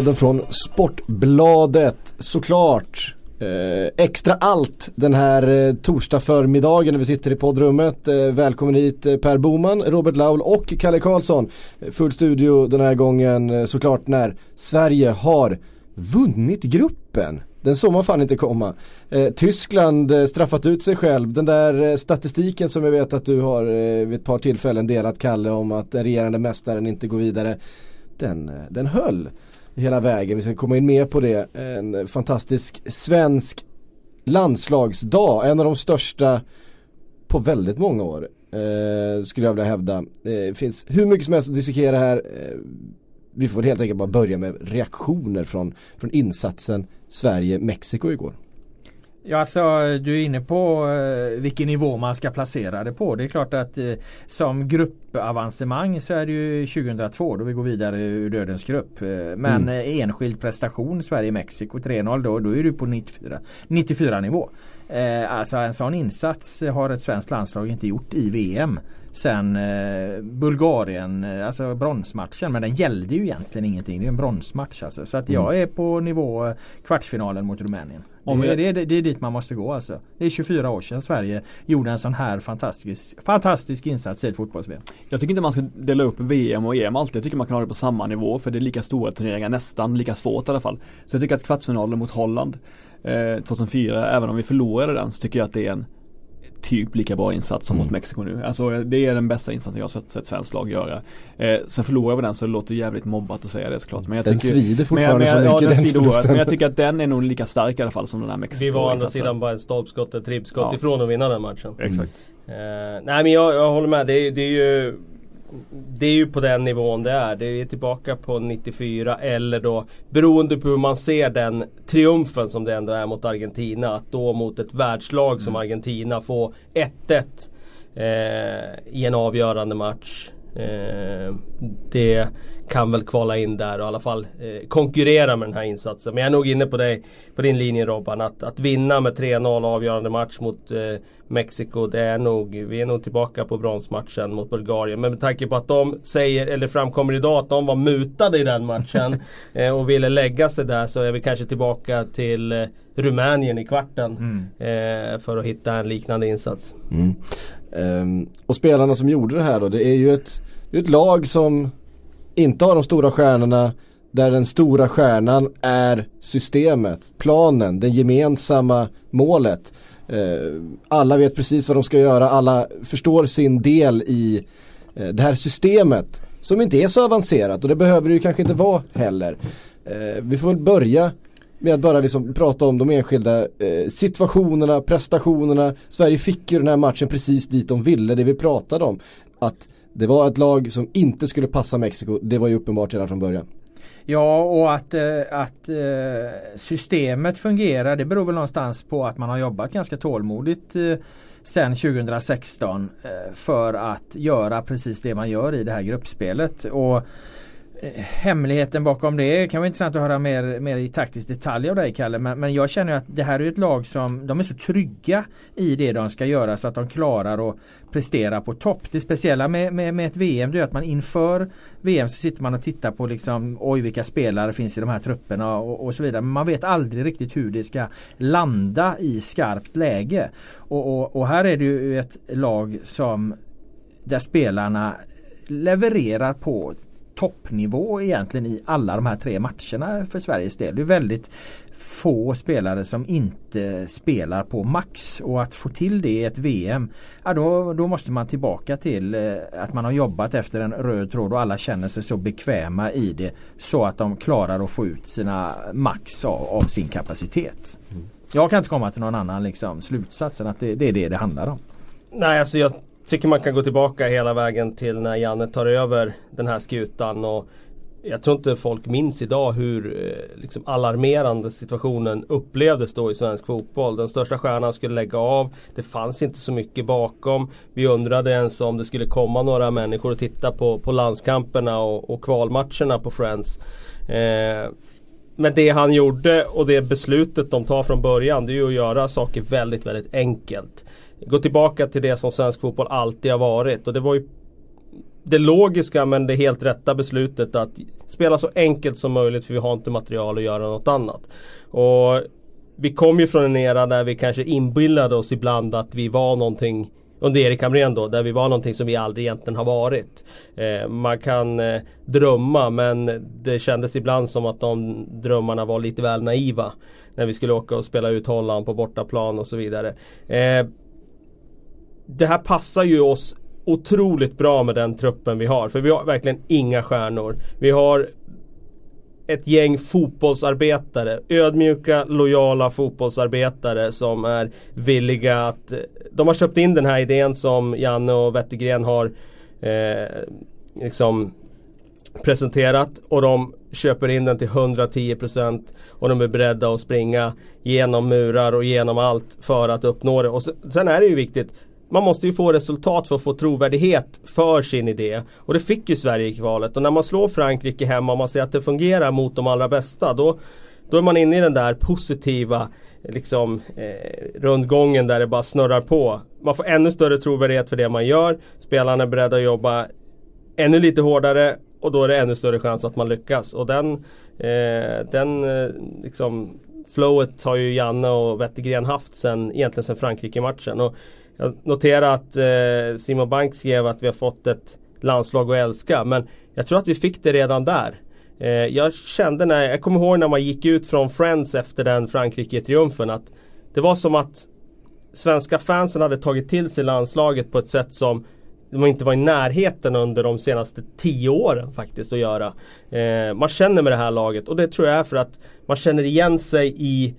Podden från Sportbladet såklart. Eh, extra allt den här eh, torsdag förmiddagen när vi sitter i poddrummet. Eh, välkommen hit eh, Per Boman, Robert Laul och Kalle Karlsson. Eh, full studio den här gången eh, såklart när Sverige har vunnit gruppen. Den såg man fan inte komma. Eh, Tyskland eh, straffat ut sig själv. Den där eh, statistiken som jag vet att du har eh, vid ett par tillfällen delat Kalle om att den regerande mästaren inte går vidare. Den, eh, den höll hela vägen. Vi ska komma in mer på det. En fantastisk svensk landslagsdag. En av de största på väldigt många år. Eh, skulle jag vilja hävda. Det finns hur mycket som helst att dissekera här. Eh, vi får helt enkelt bara börja med reaktioner från, från insatsen Sverige-Mexiko igår. Ja alltså du är inne på eh, vilken nivå man ska placera det på. Det är klart att eh, som gruppavancemang så är det ju 2002 då vi går vidare ur dödens grupp. Eh, men Mm. enskild prestation Sverige-Mexiko 3-0 då, då är du på 94, 94 nivå. Alltså en sån insats har ett svenskt landslag inte gjort i VM. Sen Bulgarien, alltså bronsmatchen. Men den gällde ju egentligen ingenting. Det är en bronsmatch alltså. Så att jag är på nivå kvartsfinalen mot Rumänien. Om det, jag- det, är- det är dit man måste gå alltså. Det är 24 år sedan Sverige gjorde en sån här fantastisk, fantastisk insats i ett fotbolls-VM. Jag tycker inte man ska dela upp VM och EM alltid. Jag tycker man kan ha det på samma nivå för det är lika stora turneringar, nästan lika svårt i alla fall. Så jag tycker att kvartsfinalen mot Holland eh, 2004, även om vi förlorade den så tycker jag att det är en typ lika bra insats som Mm. mot Mexiko nu. Alltså det är den bästa insatsen jag har sett, sett svenskt lag göra. Eh, sen förlorar vi den så det låter jävligt mobbat att säga det såklart. Men jag Den tycker, svider men jag, fortfarande men så jag, ja, mycket den den svider. Men jag tycker att den är nog lika stark i alla fall som den här Mexiko Vi var å andra sidan bara en stolpskott, ett ribbskott Ja. ifrån att vinna den matchen. Exakt. Eh, nej men jag, jag håller med. Det är, det är ju det är ju på den nivån det är. Det är tillbaka på 94 eller då beroende på hur man ser den triumfen som det ändå är mot Argentina. Att då mot ett världslag som Argentina få 1-1 eh, i en avgörande match. Eh, det kan väl kvala in där och i alla fall eh, konkurrera med den här insatsen. Men jag är nog inne på, dig, på din linje Robban. Att, att vinna med 3-0 avgörande match mot eh, Mexiko. Det är nog, vi är nog tillbaka på bronsmatchen mot Bulgarien. Men med tanke på att de säger, eller framkommer idag att de var mutade i den matchen eh, och ville lägga sig där så är vi kanske tillbaka till eh, Rumänien i kvarten. Eh, för att hitta en liknande insats. Mm. Ehm, och spelarna som gjorde det här då, det är ju ett, ett lag som inte har de stora stjärnorna där den stora stjärnan är systemet, planen, det gemensamma målet. Eh, alla vet precis vad de ska göra, alla förstår sin del i eh, det här systemet som inte är så avancerat och det behöver det ju kanske inte vara heller. Eh, vi får väl börja med att bara liksom prata om de enskilda situationerna, prestationerna. Sverige fick ju den här matchen precis dit de ville, det vi pratade om. Att det var ett lag som inte skulle passa Mexiko, det var ju uppenbart redan från början. Ja och att, eh, att eh, systemet fungerar det beror väl någonstans på att man har jobbat ganska tålmodigt eh, sen 2016 för att göra precis det man gör i det här gruppspelet. Och Hemligheten bakom det kan vara intressant att höra mer, mer i taktisk detalj av dig Kalle. Men, men jag känner att det här är ett lag som de är så trygga i det de ska göra så att de klarar att prestera på topp. Det speciella med, med, med ett VM det är att man inför VM så sitter man och tittar på liksom oj vilka spelare finns i de här trupperna och, och så vidare. Men man vet aldrig riktigt hur det ska landa i skarpt läge. Och, och, och här är det ju ett lag som där spelarna levererar på toppnivå egentligen i alla de här tre matcherna för Sveriges del. Det är väldigt få spelare som inte spelar på max och att få till det i ett VM ja, då, då måste man tillbaka till eh, att man har jobbat efter en röd tråd och alla känner sig så bekväma i det så att de klarar att få ut sina max av, av sin kapacitet. Jag kan inte komma till någon annan liksom, slutsats än att det, det är det det handlar om. Nej, alltså jag tycker man kan gå tillbaka hela vägen till när Janne tar över den här skutan. Och jag tror inte folk minns idag hur eh, liksom alarmerande situationen upplevdes då i svensk fotboll. Den största stjärnan skulle lägga av. Det fanns inte så mycket bakom. Vi undrade ens om det skulle komma några människor och titta på, på landskamperna och, och kvalmatcherna på Friends. Eh, men det han gjorde och det beslutet de tar från början det är ju att göra saker väldigt, väldigt enkelt. Gå tillbaka till det som svensk fotboll alltid har varit och det var ju det logiska men det helt rätta beslutet att spela så enkelt som möjligt för vi har inte material att göra något annat. Och vi kom ju från en era där vi kanske inbillade oss ibland att vi var någonting under Erik Hamrén då, där vi var någonting som vi aldrig egentligen har varit. Eh, man kan eh, drömma men det kändes ibland som att de drömmarna var lite väl naiva. När vi skulle åka och spela ut Holland på bortaplan och så vidare. Eh, det här passar ju oss otroligt bra med den truppen vi har. För vi har verkligen inga stjärnor. Vi har ett gäng fotbollsarbetare. Ödmjuka, lojala fotbollsarbetare som är villiga att... De har köpt in den här idén som Janne och Wettergren har eh, liksom presenterat och de köper in den till 110% och de är beredda att springa genom murar och genom allt för att uppnå det. Och sen är det ju viktigt man måste ju få resultat för att få trovärdighet för sin idé. Och det fick ju Sverige i kvalet. Och när man slår Frankrike hemma och man ser att det fungerar mot de allra bästa. Då, då är man inne i den där positiva liksom, eh, rundgången där det bara snurrar på. Man får ännu större trovärdighet för det man gör. Spelarna är beredda att jobba ännu lite hårdare och då är det ännu större chans att man lyckas. Och den, eh, den eh, liksom, flowet har ju Janne och Wettergren haft sen, egentligen sen Frankrike-matchen. Och jag noterar att eh, Simon Bank skrev att vi har fått ett landslag att älska. Men jag tror att vi fick det redan där. Eh, jag kände när, jag kommer ihåg när man gick ut från Friends efter den Frankrike-triumfen att det var som att svenska fansen hade tagit till sig landslaget på ett sätt som de inte var i närheten under de senaste tio åren faktiskt att göra. Eh, man känner med det här laget och det tror jag är för att man känner igen sig i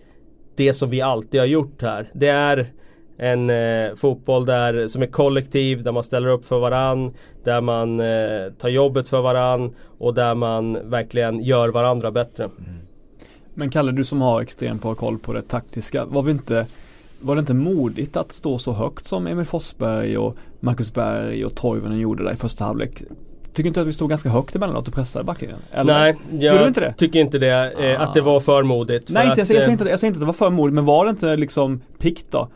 det som vi alltid har gjort här. Det är en eh, fotboll där, som är kollektiv, där man ställer upp för varann, där man eh, tar jobbet för varann och där man verkligen gör varandra bättre. Mm. Men Kalle, du som har extremt bra koll på det taktiska, var vi inte var det inte modigt att stå så högt som Emil Forsberg och Marcus Berg och Toivonen gjorde där i första halvlek? Tycker inte att vi stod ganska högt emellanåt och pressade backlinjen? Nej, jag inte det? tycker inte det. Eh, Att det var för modigt. Nej, inte, jag, säger, jag, säger inte, jag säger inte att det var för modigt, men var det inte liksom pikt då?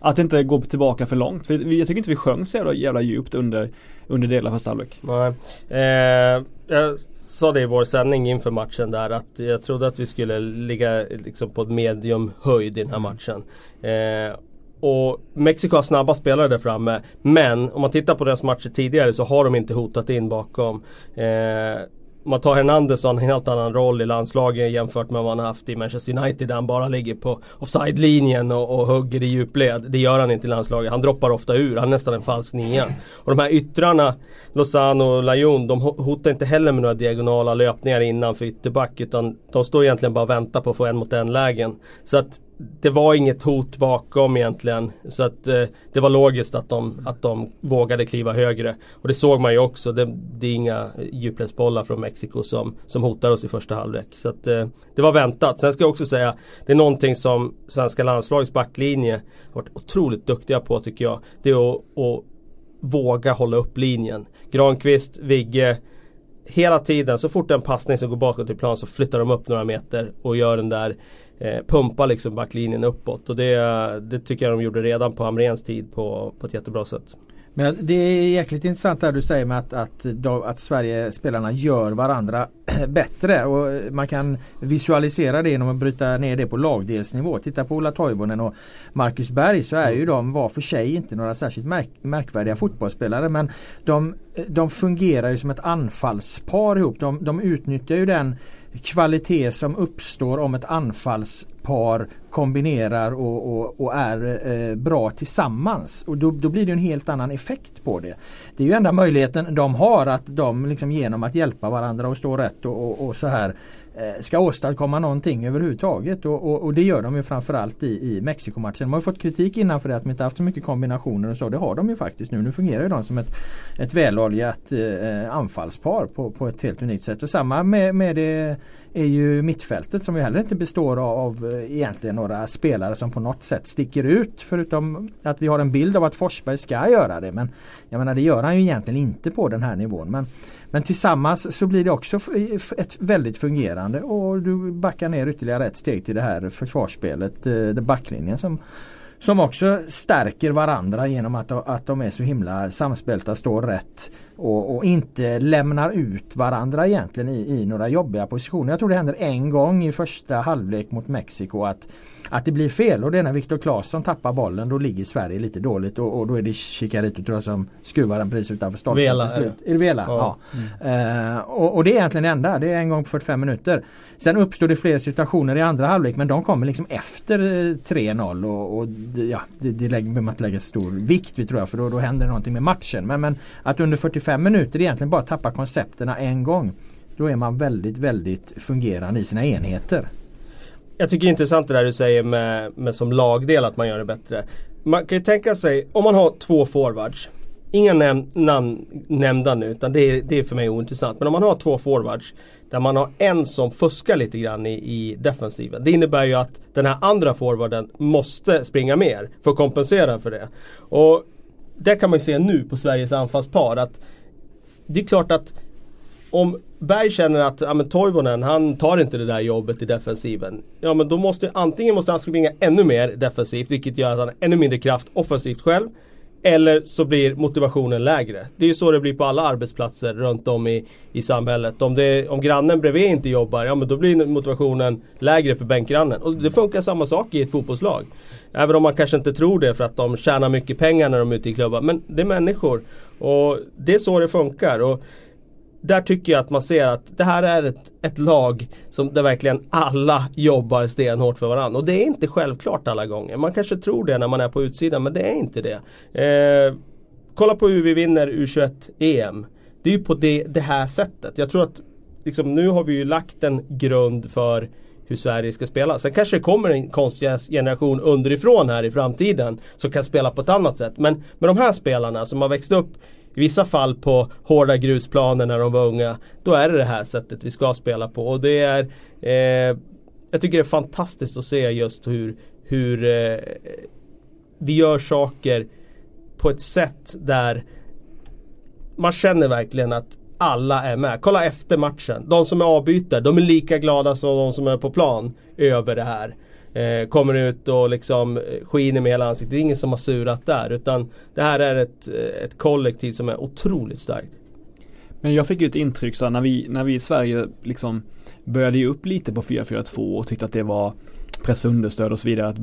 Att inte gå tillbaka för långt. För jag tycker inte vi sjöng så jävla, jävla djupt under, under delar av första halvlek. Nej. Eh, jag sa det i vår sändning inför matchen där att jag trodde att vi skulle ligga liksom på ett medium höjd i den här matchen. Eh, och Mexiko har snabba spelare där framme. Men om man tittar på deras matcher tidigare så har de inte hotat in bakom. Eh, man tar Hernandez har en helt annan roll i landslaget jämfört med vad han har haft i Manchester United där han bara ligger på offside-linjen och, och hugger i djupled. Det gör han inte i landslaget. Han droppar ofta ur. Han är nästan en falsk nia. Och de här yttrarna, Lozano och Lajon, de hotar inte heller med några diagonala löpningar innanför ytterback utan de står egentligen bara och väntar på att få en mot en lägen. Så att det var inget hot bakom egentligen. Så att eh, det var logiskt att de, att de vågade kliva högre. Och det såg man ju också. Det, det är inga djupledsbollar från Mexiko som, som hotar oss i första halvlek. Så att eh, det var väntat. Sen ska jag också säga det är någonting som svenska landslagets backlinje har varit otroligt duktiga på tycker jag. Det är att, att våga hålla upp linjen. Granqvist, Vigge Hela tiden, så fort en passning som går bakåt i plan så flyttar de upp några meter och gör den där eh, pumpa liksom backlinjen uppåt. Och det, det tycker jag de gjorde redan på Hamrens tid på, på ett jättebra sätt. Men det är jäkligt intressant det du säger med att, att, att Sverige spelarna gör varandra bättre och man kan visualisera det genom att bryta ner det på lagdelsnivå. Titta på Ola Toivonen och Marcus Berg så är ju de var för sig inte några särskilt märk märkvärdiga fotbollsspelare men de, de fungerar ju som ett anfallspar ihop. De, de utnyttjar ju den kvalitet som uppstår om ett anfallspar kombinerar och, och, och är eh, bra tillsammans. Och då, då, blir det en helt annan effekt på det. Det är ju enda möjligheten de har att de liksom genom att hjälpa varandra och stå rätt och, och så här Eh, Eh, ska åstadkomma någonting överhuvudtaget och, och, och, det gör de ju framförallt i, i Mexikomatchen. De har fått kritik innan för det att de inte haft så mycket kombinationer och så. Det har de ju faktiskt nu. Nu fungerar de som ett, ett väloljat eh, anfallspar på, på ett helt unikt sätt. Och samma med, med det är ju mittfältet som ju heller inte består av, av eh, egentligen några spelare som på något sätt sticker ut. Förutom att vi har en bild av att Forsberg ska göra det. Men jag menar det gör han ju egentligen inte på den här nivån. Men men tillsammans så blir det också ett väldigt fungerande och du backar ner ytterligare ett steg till det här försvarsspelet, eh, backlinjen som som också stärker varandra genom att, att de är så himla samspelta, står rätt och, och, inte lämnar ut varandra egentligen i, i några jobbiga positioner. Jag tror det händer en gång i första halvlek mot Mexiko att att det blir fel och det är när Viktor Claesson tappar bollen då ligger Sverige lite dåligt och, och då är det Chicarito tror jag som skruvar den precis utanför stolpen Vela, till slut. Är det Vela? Ja. ja. Mm. Uh, och, och, det är egentligen det enda. Det är en gång på 45 minuter. Sen uppstår det fler situationer i andra halvlek men de kommer liksom efter 3-0 eh, och, och ja, det, det lägger man inte lägga stor vikt vid tror jag för då, då händer någonting med matchen. Men, men att under 45 minuter egentligen bara tappa koncepterna en gång. Då är man väldigt, väldigt fungerande i sina enheter. Jag tycker det är intressant det där du säger med, med som lagdel att man gör det bättre. Man kan ju tänka sig, om man har två forwards. Inga näm namn nämnda nu utan det är, det är för mig ointressant. Men om man har två forwards där man har en som fuskar lite grann i, i defensiven. Det innebär ju att den här andra forwarden måste springa mer för att kompensera för det. Och det kan man ju se nu på Sveriges anfallspar att det är klart att om Berg känner att ja, men Toivonen han tar inte det där jobbet i defensiven. Ja men då måste antingen måste han springa ännu mer defensivt vilket gör att han har ännu mindre kraft offensivt själv. Eller så blir motivationen lägre. Det är ju så det blir på alla arbetsplatser runt om i, i samhället. Om, det, om grannen bredvid inte jobbar, ja men då blir motivationen lägre för bänkgrannen. Och det funkar samma sak i ett fotbollslag. Även om man kanske inte tror det för att de tjänar mycket pengar när de är ute i klubbar. Men det är människor. Och det är så det funkar. Och där tycker jag att man ser att det här är ett, ett lag som där verkligen alla jobbar stenhårt för varandra. Och det är inte självklart alla gånger. Man kanske tror det när man är på utsidan men det är inte det. Eh, kolla på hur vi vinner U21 EM. Det är ju på det, det här sättet. Jag tror att liksom, nu har vi ju lagt en grund för hur Sverige ska spela. Sen kanske det kommer en konstgräsgeneration underifrån här i framtiden som kan spela på ett annat sätt. Men med de här spelarna som har växt upp i vissa fall på hårda grusplaner när de var unga. Då är det det här sättet vi ska spela på. Och det är eh, Jag tycker det är fantastiskt att se just hur, hur eh, vi gör saker på ett sätt där man känner verkligen att alla är med. Kolla efter matchen. De som är avbytare, de är lika glada som de som är på plan över det här. Eh, kommer ut och liksom eh, skiner med hela ansiktet. Det är ingen som har surat där utan det här är ett, eh, ett kollektiv som är otroligt starkt. Men jag fick ju ett intryck så när vi, när vi i Sverige liksom började ju upp lite på 4-4-2 och tyckte att det var pressunderstöd och så vidare. Att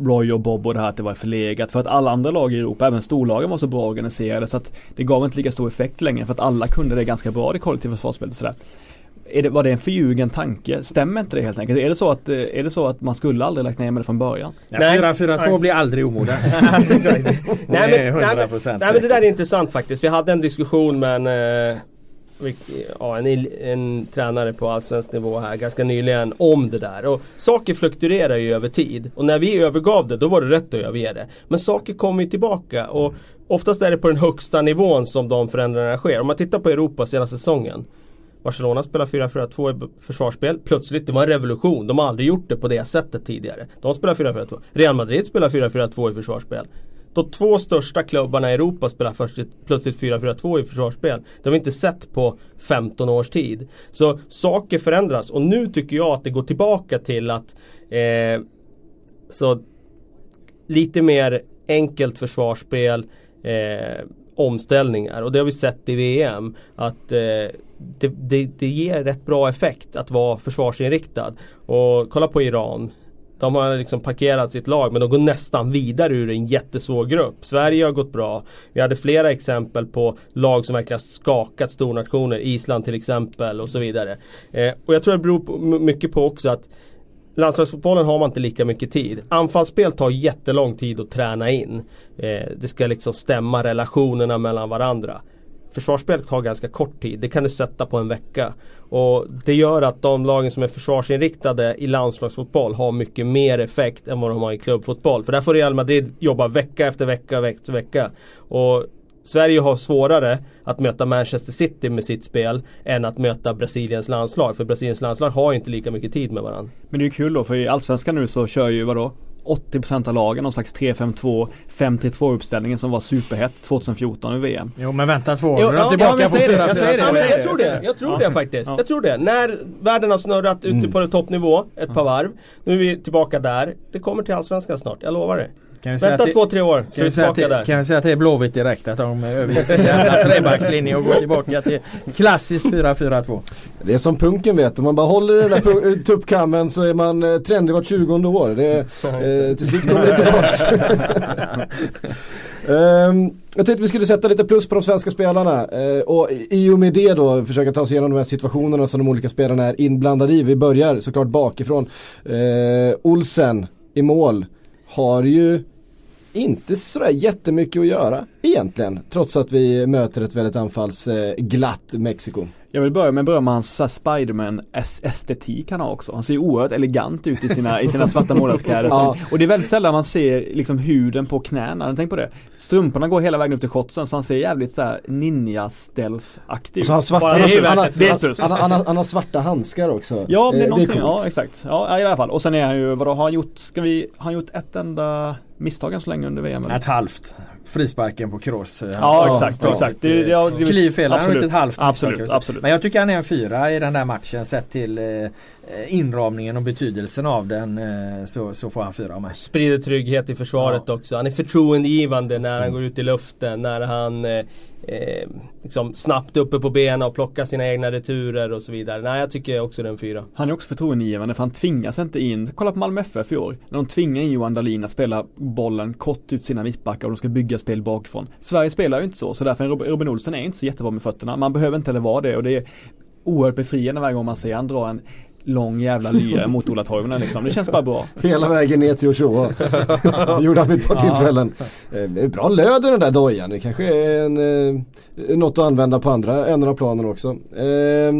Roy och Bob och det här att det var förlegat. För att alla andra lag i Europa, även storlagen var så bra organiserade så att det gav inte lika stor effekt längre för att alla kunde det ganska bra det kollektiva försvarsspelet och sådär är det, var det en förljugen tanke? Stämmer inte det helt enkelt? Är det så att, är det så att man skulle aldrig lagt ner med det från början? Nej, 4-4-2 blir aldrig omodernt. nej, men, nej, men, nej men det där är intressant faktiskt. Vi hade en diskussion med en, eh, ja, en, en tränare på allsvensk nivå här ganska nyligen om det där. Och saker fluktuerar ju över tid. Och när vi övergav det, då var det rätt att överge det. Men saker kommer ju tillbaka. Och oftast är det på den högsta nivån som de förändringarna sker. Om man tittar på Europa senaste säsongen. Barcelona spelar 4-4-2 i försvarsspel. Plötsligt, det var en revolution. De har aldrig gjort det på det sättet tidigare. De spelar 4-4-2. Real Madrid spelar 4-4-2 i försvarsspel. De två största klubbarna i Europa spelar plötsligt 4-4-2 i försvarsspel. Det har vi inte sett på 15 års tid. Så saker förändras och nu tycker jag att det går tillbaka till att eh, så lite mer enkelt försvarsspel eh, omställningar och det har vi sett i VM. Att eh, det, det, det, ger rätt bra effekt att vara försvarsinriktad. Och kolla på Iran. De har liksom parkerat sitt lag men de går nästan vidare ur en jättesvår grupp. Sverige har gått bra. Vi hade flera exempel på lag som verkligen skakat stornationer. Island till exempel och så vidare. Eh, och jag tror det beror på, mycket på också att Landslagsfotbollen har man inte lika mycket tid. Anfallsspel tar jättelång tid att träna in. Eh, det ska liksom stämma relationerna mellan varandra. Försvarsspel tar ganska kort tid. Det kan du sätta på en vecka. Och Det gör att de lagen som är försvarsinriktade i landslagsfotboll har mycket mer effekt än vad de har i klubbfotboll. För där får Real Madrid jobba vecka efter vecka, vecka efter vecka. Och Sverige har svårare att möta Manchester City med sitt spel än att möta Brasiliens landslag. För Brasiliens landslag har inte lika mycket tid med varandra. Men det är ju kul då för i Allsvenskan nu så kör ju vadå? 80% av lagen någon slags 3-5-2 5-3-2 uppställningen som var superhett 2014 i VM. Jo men vänta två år. Jo, ja, tillbaka ja, på 4 jag, säger det, jag, jag tror det. Jag tror det faktiskt. Jag tror det. När världen har snurrat ute mm. på toppnivå ett par varv. Nu är vi tillbaka där. Det kommer till Allsvenskan snart, jag lovar det. Kan vi säga Vänta att det- två, tre år så Kan vi, att tillbaka det, där. kan vi säga att det är Blåvitt direkt? Att de överger sin jävla trebackslinje och går tillbaka till klassiskt 4-4-2. Det är som punken vet, om man bara håller i den där eh, tuppkammen så är man eh, trendig vart 20 år. Det, eh, till slut kommer det tillbaks. Ehm, jag tänkte vi skulle sätta lite plus på de svenska spelarna eh, och i- i och med det då försöka ta oss igenom de här situationerna som de olika spelarna är inblandade i. Vi börjar såklart bakifrån. Eh, Olsen i mål har ju inte sådär jättemycket att göra egentligen. Trots att vi möter ett väldigt anfallsglatt eh, Mexiko. Jag vill börja med att berömma hans så här Spiderman-estetik han har också. Han ser oerhört elegant ut i sina, i sina svarta målvaktskläder. Ja. Och det är väldigt sällan man ser liksom huden på knäna. Tänk på det. Strumporna går hela vägen upp till shotsen så han ser jävligt så här ninja-stealth-aktig Och så har han svarta, han, det är han, det är han, han, han har svarta handskar också. Ja, det Eh, är någonting. coolt. ja, exakt. Ja, i alla fall. Och sen är han ju, vadå, har han gjort, ska vi, har han gjort ett enda misstag än så länge under VM? eller? Ett halvt. Frisparken på Kroos. Ja, Ja, exakt, exakt. Det, det, ja, det, Klivfel, han har ett halvt Absolut, absolut. Men jag tycker han är en fyra i den där matchen sett till eh, eh, inramningen och betydelsen av den eh, så, så får han fyra av mig. Sprider trygghet i försvaret också. Han är förtroendegivande när Mm. han går ut i luften. När han eh, eh, liksom snabbt uppe på benen och plockar sina egna returer och så vidare. Nej, jag tycker också det är en fyra. Han är också förtroendegivande för han tvingas inte in, kolla på Malmö FF i år. När de tvingar in Johan Dahlin att spela bollen kort ut sina mittbackar och de ska bygga spel bakifrån. Sverige spelar ju inte så, så därför är Rob- Robin Olsen är inte så jättebra med fötterna. Man behöver inte heller vara det och det är oerhört befriande varje gång man ser han dra en lång jävla lyra mot Ola Toivonen liksom. Det känns bara bra. Hela vägen ner till Ochoa. Det gjorde han vid ett par Ja. tillfällen. Eh, Bra löd i den där dojan. Det kanske är en, eh, något att använda på andra änden av planen också. Eh,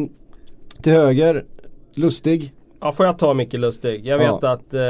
till höger, Lustig. Ja, får jag ta Micke Lustig? Jag Ja. vet att eh,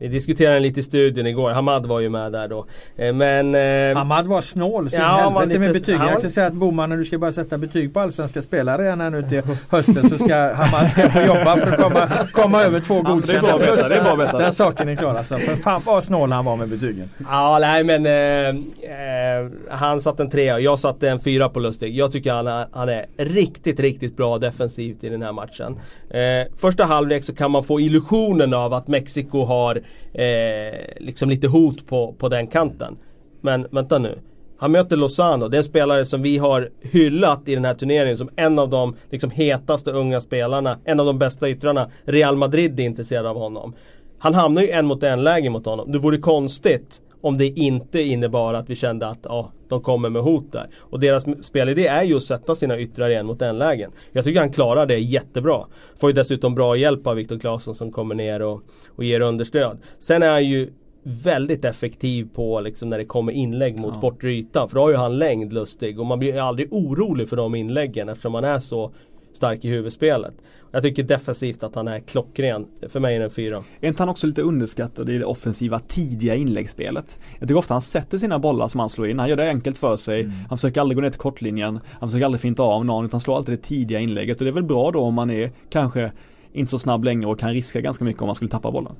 vi diskuterade lite i studion igår. Hamad var ju med där då. Eh, men... Eh, Hamad var snål så Ja, ja, helvete med lite- betyg. han Jag kan säga att Boman när du ska börja sätta betyg på allsvenska spelare igen här nu till hösten så ska Hamad ska få jobba för att komma, komma över två Ja, det är godkända. att veta, det är bra. Den saken är klar alltså. För fan vad snål han var med betygen. Ja, nej men eh, eh, han satte en trea. Jag satte en fyra på Lustig. Jag tycker han är, han är riktigt, riktigt bra defensivt i den här matchen. Eh, första halvlek så kan man få illusionen av att Mexiko har eh, liksom lite hot på, på den kanten. Men vänta nu. Han möter Lozano, det är en spelare som vi har hyllat i den här turneringen som en av de liksom, hetaste unga spelarna, en av de bästa yttrarna. Real Madrid är intresserade av honom. Han hamnar ju en mot en läge mot honom. Det vore konstigt om det inte innebar att vi kände att ja, de kommer med hot där. Och deras spelidé är ju att sätta sina yttrar i en mot en lägen. Jag tycker han klarar det jättebra. Får ju dessutom bra hjälp av Viktor Claesson som kommer ner och, och ger understöd. Sen är han ju väldigt effektiv på liksom när det kommer inlägg mot Ja. bortre ytan. För då har ju han längd lustig och man blir aldrig orolig för de inläggen eftersom han är så stark i huvudspelet. Jag tycker defensivt att han är klockren. För mig är det en fyra. Är inte han också lite underskattad i det offensiva tidiga inläggsspelet? Jag tycker ofta han sätter sina bollar som han slår in. Han gör det enkelt för sig. Mm. Han försöker aldrig gå ner till kortlinjen. Han försöker aldrig finta av någon utan slår alltid det tidiga inlägget. Och det är väl bra då om man är kanske inte så snabb längre och kan riska ganska mycket om man skulle tappa bollen.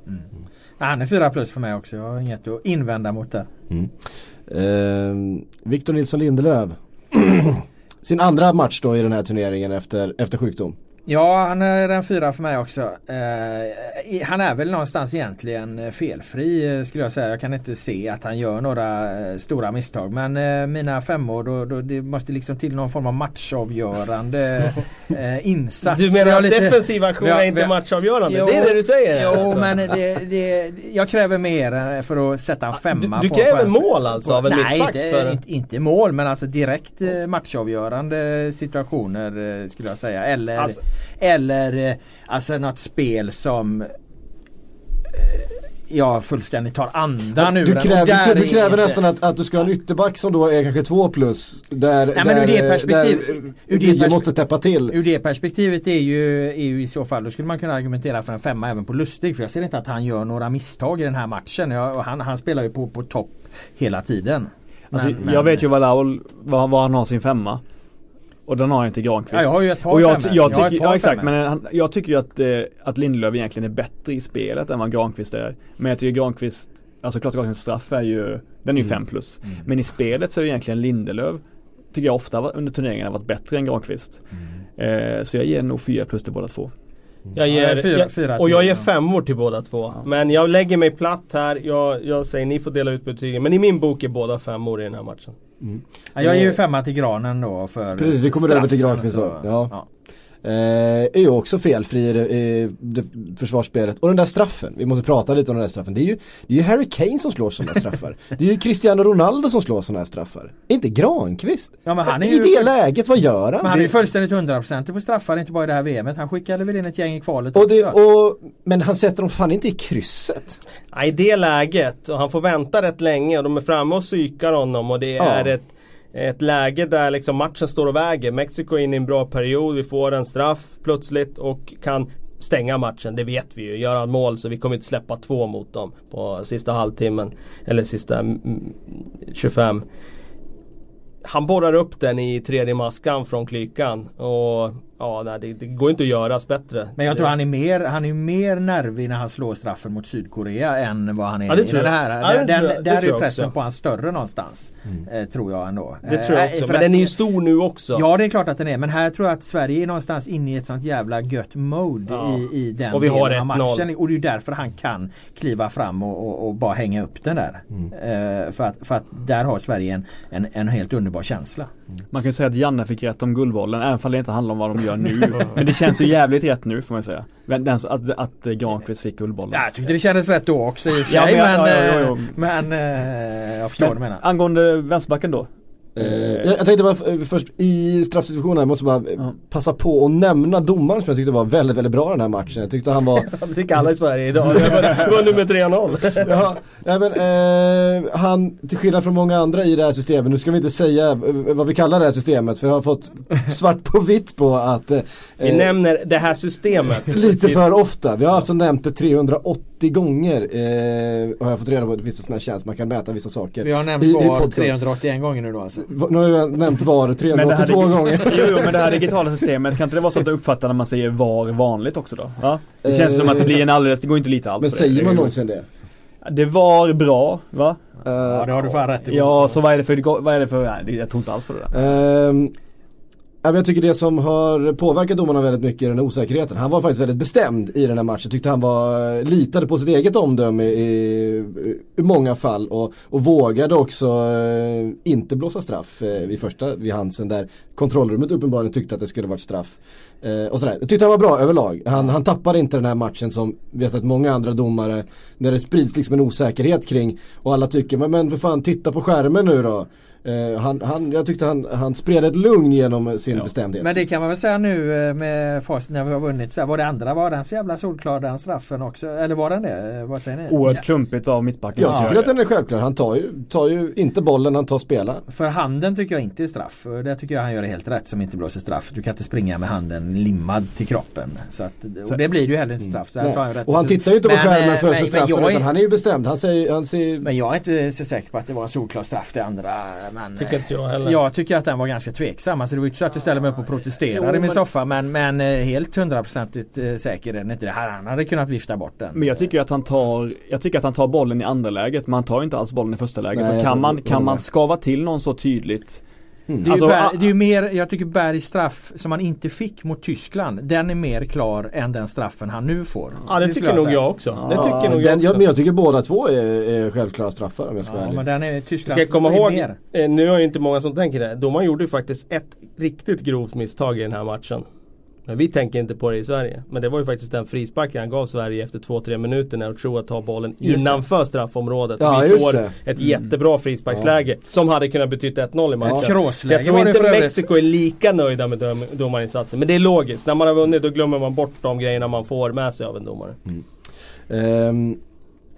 Ja, han är fyra plus för mig också. Jag har inget att invända mot det. Eh, Victor Nilsson Lindelöf. Sin andra match då i den här turneringen efter, efter sjukdom. Ja, han är en fyra för mig också. Eh, han är väl någonstans egentligen eh, felfri eh, skulle jag säga. Jag kan inte se att han gör några eh, stora misstag. Men eh, mina femmor, då, då, det måste liksom till någon form av matchavgörande eh, insats. Du menar att lite- defensiv aktion är inte matchavgörande? Jo, det är det du säger? Jo alltså. men det, det, jag kräver mer för att sätta en femma du, du kräver på mål alltså på- av en Nej inte, för... inte, inte mål men alltså direkt matchavgörande situationer skulle jag säga. Eller, Alltså- eller eh, alltså något spel som eh, Ja fullständigt tar andan ur Du kräver, du kräver inte- nästan att, att du ska ha en ytterback som då är kanske två plus. Där, Nej, där, men ur det perspektiv- där ur det måste täppa till. Ur det perspektivet är ju, är ju i så fall, då skulle man kunna argumentera för en femma även på Lustig. För jag ser inte att han gör några misstag i den här matchen. Jag, och han, han spelar ju på, på topp hela tiden. Alltså, Men- men- jag vet ju vad Laul, var, var han har sin femma. Och den har inte Granqvist. Ja, jag har ju ett par och jag, jag Jag har ett tycker, par ja, exakt, femmor. men han, jag tycker ju att, eh, att Lindelöf egentligen är bättre i spelet än vad Granqvist är. Men jag tycker Granqvist, alltså klart Granqvists straff är ju, den är ju Mm. 5 plus. Men i spelet så är ju egentligen Lindelöf, tycker jag ofta under turneringen har varit bättre än Granqvist. Mm. Eh, så jag ger nog 4 plus till båda två. Jag ger, Ja, fyra- jag, fyra och jag ger ja. femmor till båda två. Men jag lägger mig platt här. Jag, jag säger ni får dela ut betygen. Men i min bok är båda femmor i den här matchen. Ja, jag ger ju femma till Granen då för Precis, vi kommer över till så- då. Ja. Eh, är ju också felfri i det, i det försvarsspelet. Och den där straffen, vi måste prata lite om den där straffen. Det är ju, det är ju Harry Kane som slår sådana straffar. det är ju Cristiano Ronaldo som slår sådana här straffar. Inte Granqvist. Ja, men han är I ju- det läget, vad gör han? Men han är ju fullständigt hundraprocentig på straffar, inte bara i det här VMet. Han skickade väl in ett gäng i kvalet och det, och, men han sätter dem fan inte i krysset. Ja, I det läget, och han får vänta rätt länge och de är framme och psykar honom och det Ja. är ett, ett läge där liksom matchen står och väger. Mexiko är inne i en bra period, vi får en straff plötsligt och kan stänga matchen, det vet vi ju. Gör han mål så vi kommer inte släppa två mot dem på sista halvtimmen. Eller sista mm, 25. Han borrar upp den i tredje maskan från klykan och ja, nej, det, det går inte att göras bättre. Men jag tror han är mer, han är mer nervig när han slår straffen mot Sydkorea än vad han är Ja, det i tror den här. Ja, det den, tror jag- det där är pressen också. på han större någonstans. Eh, tror jag ändå. Det tror jag Eh, också, för men att- den är ju stor nu också. Ja det är klart att den är men här tror jag att Sverige är någonstans inne i ett sånt jävla gött mode Ja. i, i den Och vi har delen av 1-0. matchen. Och det är ju därför han kan kliva fram och, och, och bara hänga upp den där. Eh, för, att, för att där har Sverige en, en, en helt underbar känsla. Man kan ju säga att Janne fick rätt om Guldbollen, även om det inte handlar om vad de gör nu. Men det känns ju jävligt rätt nu får man säga. Men den, att, att Granqvist fick Guldbollen. Ja, jag tyckte det kändes rätt då också i och för sig. men eh, eh, jag förstår vad du menar. angående vänsterbacken då? Eh, jag, jag tänkte bara f- först i straffsituationen, jag måste bara eh, Ja. passa på att nämna domaren som jag tyckte var väldigt, väldigt bra den här matchen. Jag tyckte han var Det tycker alla i Sverige idag. Det var, det var nummer 3-0. Ja, ja men eh, han, till skillnad från många andra i det här systemet, nu ska vi inte säga eh, vad vi kallar det här systemet för jag har fått svart på vitt på att eh, Vi nämner det här systemet. lite för ofta. Vi har alltså nämnt det 380 gånger eh, har jag fått reda på. Det finns en sån här tjänst man kan mäta vissa saker. Vi har nämnt I- i VAR podcast. 381 gånger nu då alltså. Nu har jag nämnt VAR Men det 382 här, gånger. Jo, jo men det här digitala systemet, kan inte det vara så att du uppfattar när man säger VAR vanligt också då? Va? Det känns som att det blir en alldeles, det går inte lita alls Men det. säger Det man någonsin det? Det var bra, va? Eh, Ja det har du fan rätt i. Ja, så vad är det för, vad är det för, nej, det- jag tror inte alls på det där. Ja, men jag tycker det som har påverkat domarna väldigt mycket är den här osäkerheten. Han var faktiskt väldigt bestämd i den här matchen. Tyckte han var, litade på sitt eget omdöme i, i många fall och, och vågade också eh, inte blåsa straff eh, vid första, vid Hansen där kontrollrummet uppenbarligen tyckte att det skulle varit straff. Eh, och sådär. Jag tyckte han var bra överlag. Han, han tappade inte den här matchen som vi har sett många andra domare när det sprids liksom en osäkerhet kring och alla tycker men, men för fan titta på skärmen nu då. Eh, han, han, jag tyckte han, han spred ett lugn genom sin Ja. bestämdhet. Men det kan man väl säga nu eh, med facit när vi har vunnit. Så här, var det andra, var den så jävla solklar den straffen också? Eller var den det? Eh, Vad säger ni? Oerhört klumpigt av mittbacken. jag tycker att den är självklar. Han tar ju, tar ju inte bollen, han tar spelaren. För handen tycker jag inte är straff. Det tycker jag han gör helt rätt som inte blåser straff. Du kan inte springa med handen limmad till kroppen. Så att, och det blir ju heller inte straff. Så tar han rätt Och han tittar ju inte på Men, skärmen för, men- för men straffen jag är- utan han är ju bestämd. Han säger, han säger Men jag är inte så säker på att det var en solklar straff det andra. Men, Tycker inte jag heller. Jag tycker att den var ganska tveksam. Alltså det var ju inte så att jag ställde mig upp och protesterade Jo, i min men- soffa. Men, men eh, helt hundraprocentigt eh, säker är den inte. Det här, han hade kunnat vifta bort den. Men jag tycker att han tar, jag tycker att han tar bollen i andra läget, men han tar inte alls bollen i första läget. Nej, kan man, kan man skava till någon så tydligt Det är, Alltså, ju Berg, det är ju mer, jag tycker Bergs straff som han inte fick mot Tyskland. Den är mer klar än den straffen han nu får. Ja det skulle tycker nog säga. jag också. Det Ja, tycker nog jag den, också. jag, men jag tycker båda två är, är självklara straffar om jag ska vara Ja ärlig. men den är Tyskland Ska jag komma ihåg, mer. eh, nu är ju inte många som tänker det. Domaren gjorde ju faktiskt ett riktigt grovt misstag i den här matchen. Men vi tänker inte på det i Sverige. Men det var ju faktiskt den frisparken han gav Sverige efter 2-3 minuter när Ochoa tar bollen Just det. innanför straffområdet. Ja, vi får det. Mm. ett jättebra frisparksläge som hade kunnat betyda 1-0 i matchen. Ja. Så jag tror det inte. Mexiko är lika nöjda med dom- domarinsatsen. Men det är logiskt. När man har vunnit då glömmer man bort de grejerna man får med sig av en domare. Ehm,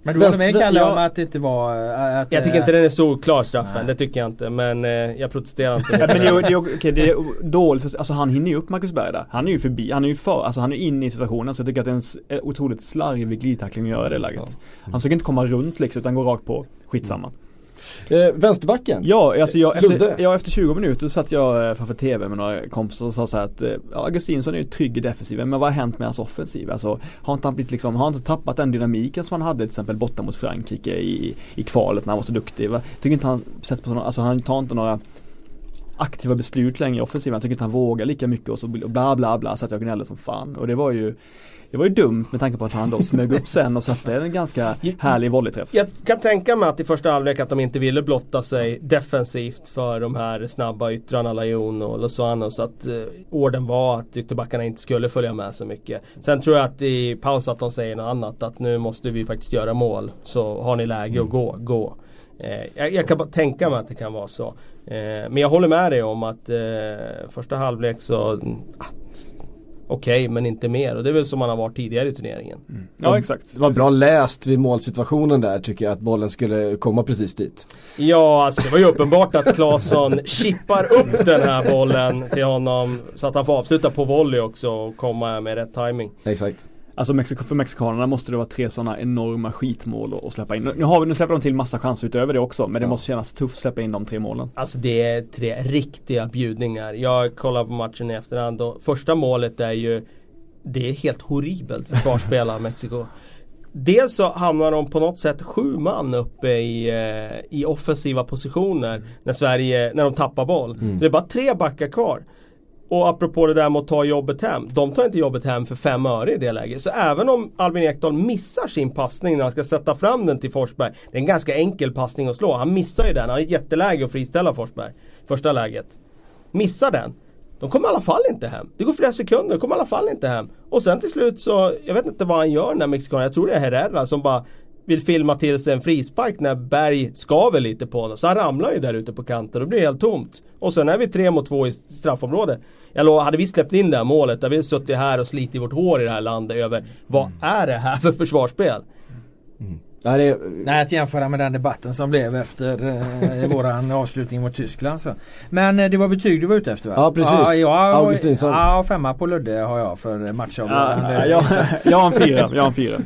Men du håller med Kalle ja. om att det inte var... äh, Att, Jag tycker inte den är så klar straffen, Nej. det tycker jag inte. Men eh, jag protesterar inte men det, är, det. är, okej, det är dåligt, alltså han hinner ju upp Marcus Berg där. Han är ju förbi, han är ju för, alltså han är inne i situationen så jag tycker att det är en en otroligt slarvig glidtackling att göra i det läget. Han försöker inte komma runt liksom utan går rakt på, skitsamma. Eh, vänsterbacken. Ja, alltså jag, efter, ja, efter 20 minuter satt jag eh, framför TV med några kompisar och sa så att eh, ja, Augustinsson är ju trygg i defensiven men vad har hänt med hans offensiv? Alltså har inte han blivit liksom, har han inte tappat den dynamiken som han hade till exempel borta mot Frankrike i, i kvalet när han var så duktig? Va? Tycker inte han sätts på sådana, alltså han tar inte några aktiva beslut längre i offensiven. Jag tycker inte han vågar lika mycket och så bla bla bla så att jag gnäller som fan. Och det var ju det var ju dumt med tanke på att han då smög upp sen och satte en ganska härlig volleyträff. Jag kan tänka mig att i första halvlek att de inte ville blotta sig defensivt för de här snabba yttrarna Lajon och Lozano så att eh, orden var att ytterbackarna inte skulle följa med så mycket. Sen tror jag att i paus att de säger något annat att nu måste vi faktiskt göra mål. Så har ni läge att gå, gå. Eh, jag, jag, kan bara tänka mig att det kan vara så. Eh, men jag håller med dig om att eh, första halvlek så ah, okej okay, men inte mer och det är väl som man har varit tidigare i turneringen. Mm. Ja exakt. Det var bra läst vid målsituationen där tycker jag att bollen skulle komma precis dit. Ja alltså det var ju uppenbart att Claesson chippar upp den här bollen till honom så att han får avsluta på volley också och komma med rätt timing. Exakt. Alltså Mexiko, för mexikanerna måste det vara tre sådana enorma skitmål att släppa in. Nu, har vi, nu släpper de till massa chanser utöver det också men det måste kännas tufft att släppa in de tre målen. Alltså det är tre riktiga bjudningar. Jag kollar på matchen i efterhand och första målet är ju Det är helt horribelt försvarsspel av Mexiko. Dels så hamnar de på något sätt sju man uppe i, eh, i offensiva positioner när Sverige, när de tappar boll. Mm. Så det är bara tre backar kvar. Och apropå det där med att ta jobbet hem. De tar inte jobbet hem för fem öre i det läget. Så även om Albin Ekdal missar sin passning när han ska sätta fram den till Forsberg. Det är en ganska enkel passning att slå. Han missar ju den. Han har ett jätteläge att friställa Forsberg. Första läget. Missar den. De kommer i alla fall inte hem. Det går flera sekunder, de kommer i alla fall inte hem. Och sen till slut så, jag vet inte vad han gör när mexikanen, jag tror det är Herrera som bara vill filma till sig en frispark när Berg skaver lite på honom. Så han ramlar ju där ute på kanten och det blir helt tomt. Och sen är vi tre mot två i straffområdet. Jag hade vi släppt in det här målet, då hade vi suttit här och slitit vårt hår i det här landet över vad mm. är det här för försvarsspel? Mm. Ja, det... Nej, att jämföra med den debatten som blev efter eh, våran avslutning mot Tyskland. Så. Men eh, det var betyg du var ute efter va? Ja precis. Ja, jag, Augustinsson. Ja, femma på Ludde har jag för matchavgörande. Ja, jag, jag har en fyra. Jag har en fyra.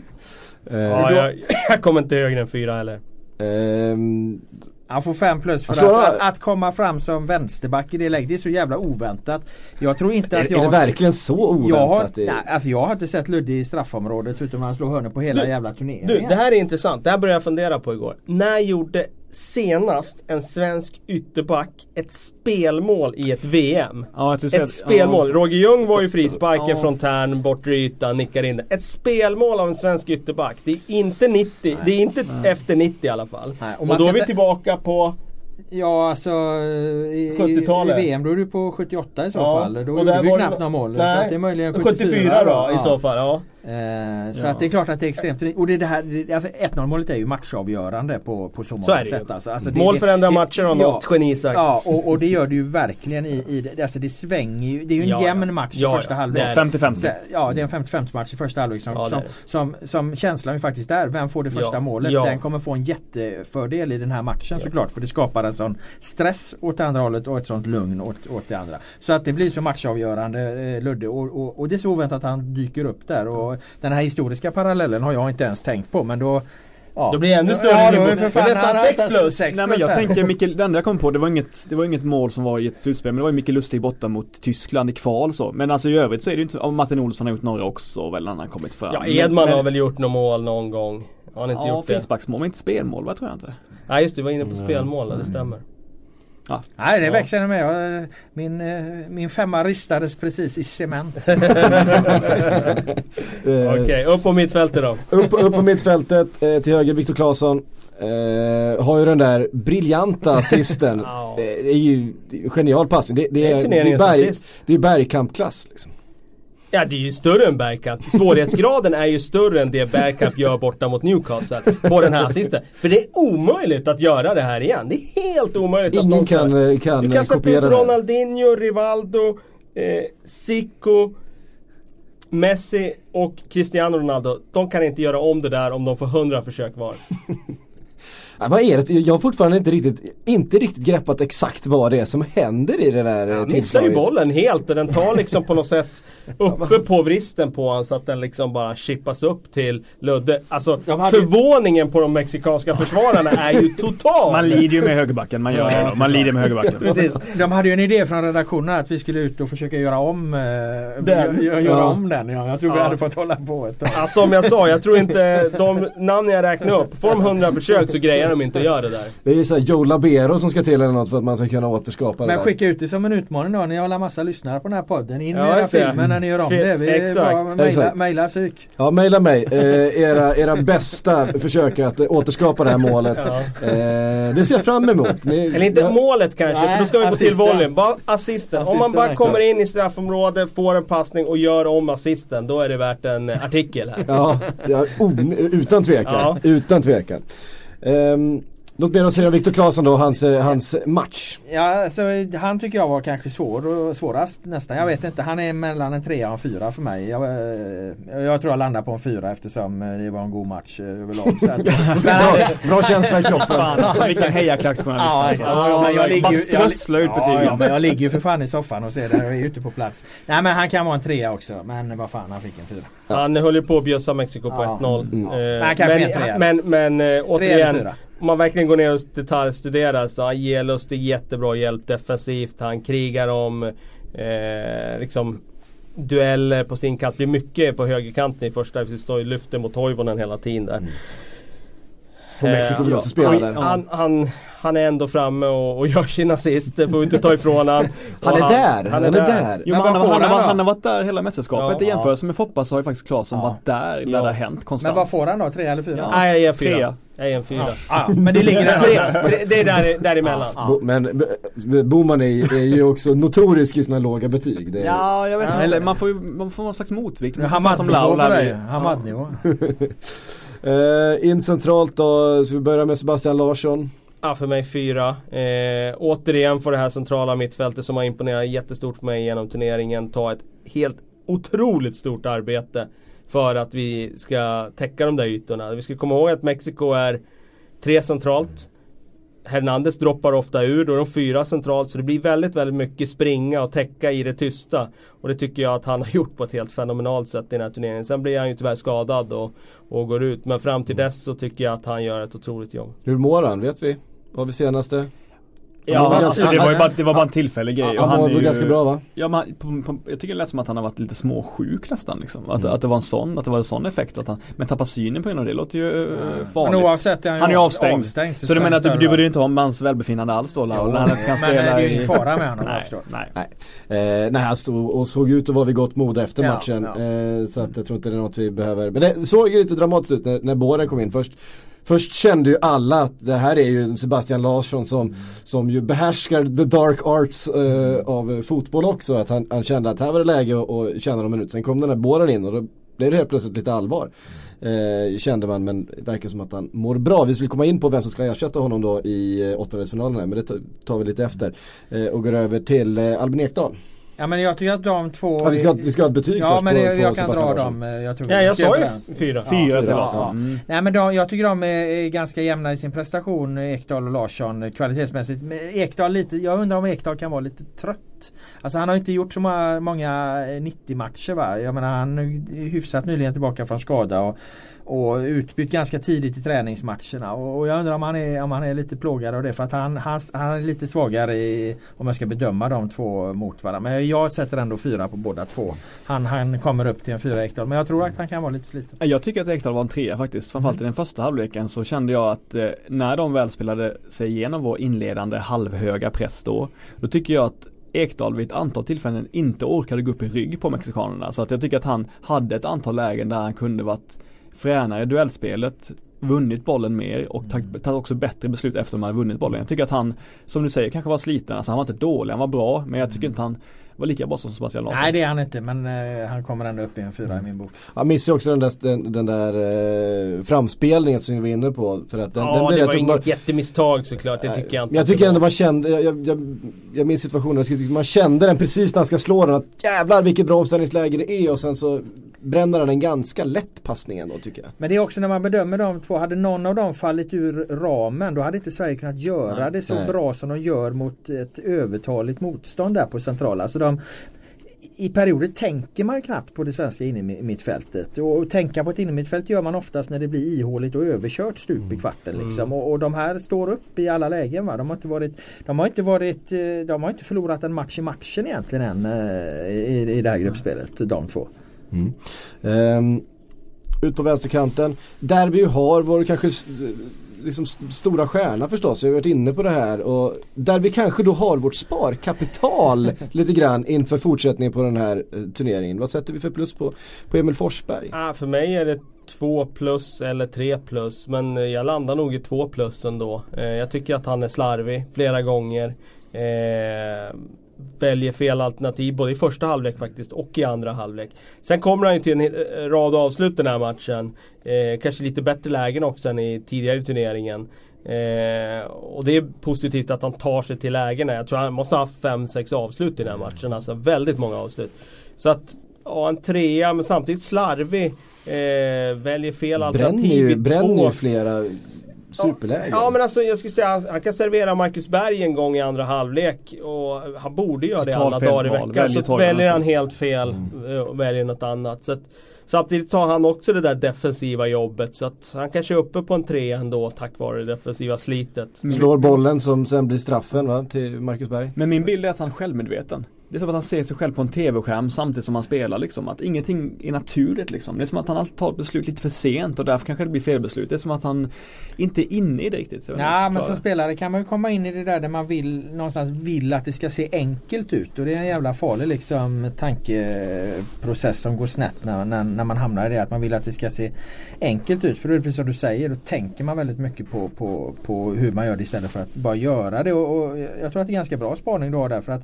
Ja, jag, jag kommer inte högre än fyra heller. Um, han får fem plus för att, att, att, komma fram som vänsterback i det läget. Det är så jävla oväntat. Jag tror inte att jag... Är det verkligen så oväntat? Jag har, nej, alltså jag har inte sett Ludde i straffområdet förutom när han slår hörnor på hela du, jävla turneringen. Du, det här är intressant. Det här började jag fundera på igår. När gjorde senast en svensk ytterback ett spelmål i ett VM. Ja, ett att, spelmål. Ja. Roger Ljung var ju frisparken ja. från Tern, bortre yta, nickar in. Ett spelmål av en svensk ytterback. Det är inte 90, Nej. det är inte Nej. efter 90 i alla fall. Nej, och, och då är vi tillbaka på Ja alltså i, i, VM är du på 78 i så ja, fall. Då gjorde vi knappt några mål. Nej, så att det är möjligen 74, 74 då, då, i så fall. Ja. Eh, så ja. att det är klart att det är extremt Och det, det här, alltså 1-0 målet är ju matchavgörande på, på så många så sätt. Alltså. Alltså Mål det, förändrar matcher har ja, något geni sagt. Ja och, och, det gör det ju verkligen i, i det. Alltså det svänger ju. Det är ju en ja, jämn match i första halvlek. 50-50. Ja det är en 50-50 match i första halvlek som, som, som, som, känslan ju faktiskt är. Vem får det första målet? Den kommer få en jättefördel i den här matchen såklart. För det skapar en sån stress åt det andra hållet och ett sånt lugn åt, åt det andra. Så att det blir så matchavgörande eh, Ludde och, och, och, det är så oväntat att han dyker upp där. Och den här historiska parallellen har jag inte ens tänkt på men då Ja. Då blir det ännu större ja, då är för fan, nästan 6 plus. 6 Nej men jag tänker Mikael, det enda jag kom på det var inget Det var inget mål som var i ett slutspel men det var ju Mikael Lustig borta mot Tyskland i kval så Men alltså i övrigt så är det ju inte, Martin Olsson har gjort några också väl när han kommit fram Ja Edman men, har väl gjort några mål någon gång Har han inte ja, gjort det? Ja frisparksmål men inte spelmål va tror jag inte Nej just det, du var inne på spelmål, det stämmer Ja. Nej det växer ja. med. Min, eh, min femma ristades precis i cement. Okej, okay, upp på mittfältet då. upp, upp på mittfältet eh, till höger Viktor Claesson. Eh, har ju den där briljanta assisten. oh. Det är ju genial passning. Det, det, är, det, är, berg, det är bergkampklass liksom. Ja det är ju större än Bergkamp. Svårighetsgraden är ju större än det Bergkamp gör borta mot Newcastle på den här assisten. För det är omöjligt att göra det här igen. Det är helt omöjligt Ingen att någon kan, eh, kan Du kan sätta ut Ronaldinho, Rivaldo, eh, Zico, Messi och Cristiano Ronaldo. De kan inte göra om det där om de får 100 försök var. Vad är det? Jag har fortfarande inte riktigt, inte riktigt greppat exakt vad det är som händer i det där Han missar ju bollen helt och den tar liksom på något sätt uppe på vristen på honom så att den liksom bara chippas upp till Ludde. Alltså förvåningen på de mexikanska försvararna är ju total. Man lider ju med högerbacken, man gör det. Man lider med högerbacken. Precis. De hade ju en idé från redaktionen att vi skulle ut och försöka göra om eh, den. Göra ja. om den. Ja. Jag tror vi hade fått hålla på ett tag. Alltså som jag sa, jag tror inte de namn jag räknade upp, får de 100 försök så grejer väljer de inte att göra det där. Det är såhär Joe Labero som ska till eller något för att man ska kunna återskapa det Men där. skicka ut det som en utmaning då. Ni har alla massa lyssnare på den här podden. In med Ja, era filmer när ni gör om Fi- det. Vi exakt. mejla, psyk. Ja, mejla mig. Eh, era, era bästa försök att återskapa det här målet. Ja. Eh, det ser jag fram emot. Ni, Eller inte ja, målet kanske, Nej, för då ska vi få till assisten. volym. Bara assisten. Om man Assisten bara kommer in i straffområdet, får en passning och gör om assisten, då är det värt en artikel här. Ja, ja utan tvekan. Ja. Utan tvekan. Um, låt mig då säga om Viktor Claesson då, hans, eh, hans match. Ja, alltså, han tycker jag var kanske svår och svårast nästan. Jag vet inte. Han är mellan en trea och en fyra för mig. Jag, eh, jag tror jag landar på en fyra eftersom eh, det var en god match överlag. Så att, Bra, bra känsla i kroppen. Fan alltså vilken hejaklacksjournalist Ja, alltså. ja, jag ligger jag- ut ja, ja, betygen. men jag ligger ju för fan i soffan och ser det. Jag är ute på plats. Nej men han kan vara en trea också. Men vad fan han fick en fyra. Han höll ju på att bjussa Mexiko på Ja. 1-0. Mm. Eh, Men men, men, men återigen. Om man verkligen går ner och detaljstuderar så han ger Lustig jättebra hjälp defensivt. Han krigar om eh, liksom dueller på sin kant. Det blir mycket på högerkanten i första. Vi står ju lyfter mot Toivonen hela tiden där. Och Mexiko vill Eh, också spela där. Han, han, han är ändå framme och, och gör sin assist. Det får vi inte ta ifrån han. Han är där, han är där. Jo, Men han, han, har, han han har varit där hela mästerskapet. Ja. I jämförelse med Foppa så har ju faktiskt Claesson Ja. varit där när det har hänt konstant. Men vad får han då? Tre eller fyra? Ja. Nej, jag ger fyra. Jag ger en fyra. Ja, ja, men det ligger där. Det är där, däremellan. Ja. Bo, men B- Boman är, är ju också notorisk i sina låga betyg. Det är, Ja, jag vet inte. Eller man får ju man får någon slags motvikt. Hamadnivå på dig. Hamadnivå. Eh, in centralt då, så vi börjar med Sebastian Larsson. Ja, för mig fyra. Eh, återigen får det här centrala mittfältet som har imponerat jättestort på mig genom turneringen ta ett helt otroligt stort arbete för att vi ska täcka de där ytorna. Vi ska komma ihåg att Mexiko är tre centralt. Hernandez droppar ofta ur, då är de fyra centralt så det blir väldigt, väldigt mycket springa och täcka i det tysta. Och det tycker jag att han har gjort på ett helt fenomenalt sätt i den här turneringen. Sen blir han ju tyvärr skadad och, och går ut. Men fram till dess så tycker jag att han gör ett otroligt jobb. Hur mår han? Vet vi? Vad var vi senaste? Ja, Han alltså, det var ju bara, det var bara en tillfällig grej. och Han var väl ju- ganska bra va? Ja, men på, på, jag tycker det lät som att han har varit lite småsjuk nästan liksom. Att, Mm. att det var en sån, att det var en sån effekt. Att han, men tappa synen på grund av det låter ju eh, Men farligt. oavett är han, Han är ju avstängd. avstängd Så du menar att du, du borde inte ha en mans välbefinnande alls då Laul? när han inte kan Men spela det är ju ingen fara med honom nej. Nej. Eh, nej, han stod och såg ut att vara vid gott mod efter Ja, matchen. ja. Eh, så att jag tror inte det är något vi behöver. Men det såg ju lite dramatiskt ut när, när Båren kom in först. Först kände ju alla att det här är ju Sebastian Larsson som, som ju behärskar the dark arts eh, av fotboll också. Att han, han kände att här var det läge att att tjäna någon minut. Sen kom den här Båren in och då blev det helt plötsligt lite allvar. Eh, kände man men det verkar som att han mår bra. Vi skulle komma in på vem som ska ersätta honom då i eh, åttondelsfinalen men det tar- tar vi lite efter. Eh, och går över till eh, Albin Ekdal. Ja men jag tycker att de två Ja, vi, ska, vi ska ha ett betyg Ja först men på, det, på jag kan dra dem. Jag, tror Ja, jag ska sa ju fyra. Fyra till fyra, Larsson. ja. Mm. Nej men de, jag tycker de är ganska jämna i sin prestation Ekdal och Larsson kvalitetsmässigt. Men Ekdal lite, jag undrar om Ekdal kan vara lite trött. Alltså han har inte gjort så många, många eh, 90 matcher va. Jag menar han är hyfsat nyligen tillbaka från skada och, och utbytt ganska tidigt i träningsmatcherna. Och, och jag undrar om han, är, om han är lite plågad av det för att han, han, han är lite svagare i, om jag ska bedöma de två mot varandra. Men jag sätter ändå fyra på båda två. Han, han kommer upp till en fyra Ekdal men jag tror att han kan vara lite sliten. Jag tycker att Ekdal var en trea faktiskt. Framförallt i den första halvleken så kände jag att eh, när de väl spelade sig igenom vår inledande halvhöga press då. Då tycker jag att Ekdal vid ett antal tillfällen inte orkade gå upp i rygg på mexikanerna. Så att jag tycker att han hade ett antal lägen där han kunde varit fränare i duellspelet vunnit bollen mer och tagit också bättre beslut efter att de hade vunnit bollen. Jag tycker att han, som du säger, kanske var sliten. Alltså han var inte dålig, han var bra. Men jag tycker inte han var lika bra som Sebastian Larsson. Nej det är han inte men eh, han kommer ändå upp i en fyra i min bok. Han missade också den där, den, den där eh, framspelningen som vi var inne på. För att den, Ja, den blev det var inget jättemisstag såklart. Det tycker jag inte. Men jag tycker ändå man kände, jag, jag, jag, jag minns situationen, man kände den precis när han ska slå den att jävlar vilket bra omställningsläge det är och sen så bränner han en ganska lätt passning ändå tycker jag. Men det är också när man bedömer de två, hade någon av dem fallit ur ramen då hade inte Sverige kunnat göra Nej. det så Nej. bra som de gör mot ett övertaligt motstånd där på centrala. Alltså de, I perioder tänker man ju knappt på det svenska innermittfältet. Och tänka på ett innermittfält gör man oftast när det blir ihåligt och överkört stup i kvarten. Liksom. Och, och de här står upp i alla lägen. Va? De, har inte varit, de, har inte varit, eh, de har inte förlorat en match i matchen egentligen än eh, i, i det här gruppspelet, de två. Mm. Ehm, ut på vänsterkanten. Där vi har vår kanske liksom stora stjärna förstås. Vi har varit inne på det här och där vi kanske då har vårt sparkapital lite grann inför fortsättningen på den här eh, turneringen. Vad sätter vi för plus på, på Emil Forsberg? Ah, för mig är det två plus eller tre plus men eh, jag landar nog i två plus ändå. Eh, jag tycker att han är slarvig flera gånger. Eh, väljer fel alternativ både i första halvlek faktiskt och i andra halvlek. Sen kommer han ju till en eh, rad avslut den här matchen. Eh, kanske lite bättre lägen också än i tidigare i turneringen. Eh, och det är positivt att han tar sig till lägena. Jag tror han måste ha haft 5-6 avslut i den här matchen. Alltså väldigt många avslut. Så att, ja en trea men samtidigt slarvig. Eh, väljer fel alternativ Bränner ju, i bränner två. ju flera superlägen. Ja men alltså jag skulle säga han, han kan servera Marcus Berg en gång i andra halvlek och han borde göra det alla dagar i veckan. Väljer Så väljer han helt fel eh, och väljer något annat. Så att, samtidigt tar han också det där defensiva jobbet så att han kanske är uppe på en trea ändå tack vare det defensiva slitet. Slår bollen som sen blir straffen va, till Marcus Berg. Men min bild är att han är självmedveten. Det är som att han ser sig själv på en tv-skärm samtidigt som han spelar liksom. Att ingenting är naturligt liksom. Det är som att han alltid tar ett beslut lite för sent och därför kanske det blir felbeslut. Det är som att han inte är inne i det riktigt. Ja men som spelare kan man ju komma in i det där där man vill någonstans vill att det ska se enkelt ut och det är en jävla farlig liksom tankeprocess som går snett när, när, när man hamnar i det att man vill att det ska se enkelt ut för då är det precis som du säger då tänker man väldigt mycket på, på, på hur man gör det istället för att bara göra det och, och jag tror att det är ganska bra spaning du har där för att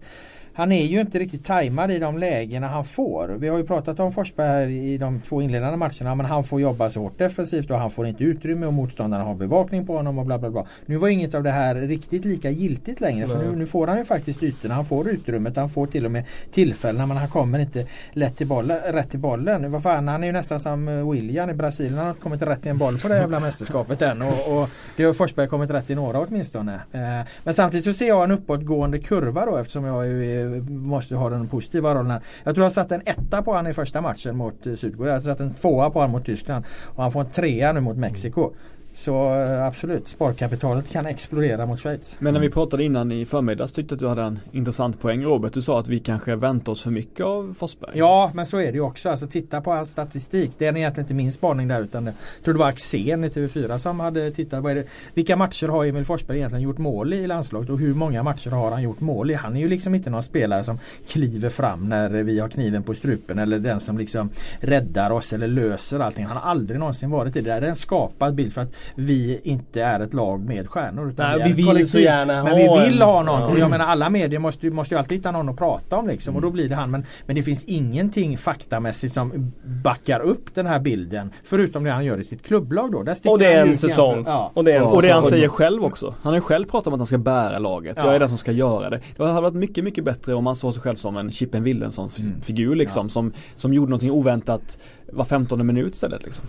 han är ju inte riktigt tajmad i de lägena han får. Vi har ju pratat om Forsberg här i de två inledande matcherna men han får jobba så hårt defensivt och han får inte utrymme och motståndarna har bevakning på honom och bla bla bla. Nu var inget av det här riktigt lika giltigt längre för nu, nu får han ju faktiskt ytorna, han får utrymmet, han får till och med tillfällen men han kommer inte lätt till bollen, rätt till bollen. Vad fan, han är ju nästan som eh, William i Brasilien, han har inte kommit rätt till en boll på det jävla mästerskapet än och, och det har Forsberg kommit rätt i några åtminstone. Eh, men samtidigt så ser jag en uppåtgående kurva då eftersom jag ju är, måste ha den positiva rollen. Jag tror jag satt en etta på han i första matchen mot eh, Sydkorea. Jag satt en tvåa på han mot Tyskland. Och han får en trea nu mot Mexiko. Så eh, absolut, sparkapitalet kan explodera mot Schweiz. Men när vi pratade innan i förmiddags tyckte att du hade en intressant poäng Robert. Du sa att vi kanske väntar oss för mycket av Forsberg. Ja, men så är det ju också. Alltså, titta på hans statistik. Det är egentligen inte min spaning där utan jag tror det var Axén i TV4 som hade tittat. Vad är det, vilka matcher har Emil Forsberg egentligen gjort mål i i landslaget och hur många matcher har han gjort mål i? Han är ju liksom inte någon spelare som kliver fram när vi har kniven på strupen eller den som liksom räddar oss eller löser allting. Han har aldrig någonsin varit det. Det är en skapad bild för att vi inte är ett lag med stjärnor. Utan Nej, vi ett vill kollektiv. så gärna Men ha vi vill en- ha någon. Ja. Och jag menar alla medier måste, ju- måste ju alltid hitta någon att prata om liksom. Och då blir det han. Men, men det finns ingenting faktamässigt som backar upp den här bilden. Förutom det han gör i sitt klubblag då. Där Och det är en säsong. Ja. Och det är en. Och det han säsong. säger själv också. Han har ju själv pratat om att han ska bära laget. Ja. Jag är den som ska göra det. Det hade varit mycket, mycket bättre om han såg sig själv som en Chippen Willensson Mm. figur liksom. Som, som gjorde någonting oväntat var 15 minut istället liksom.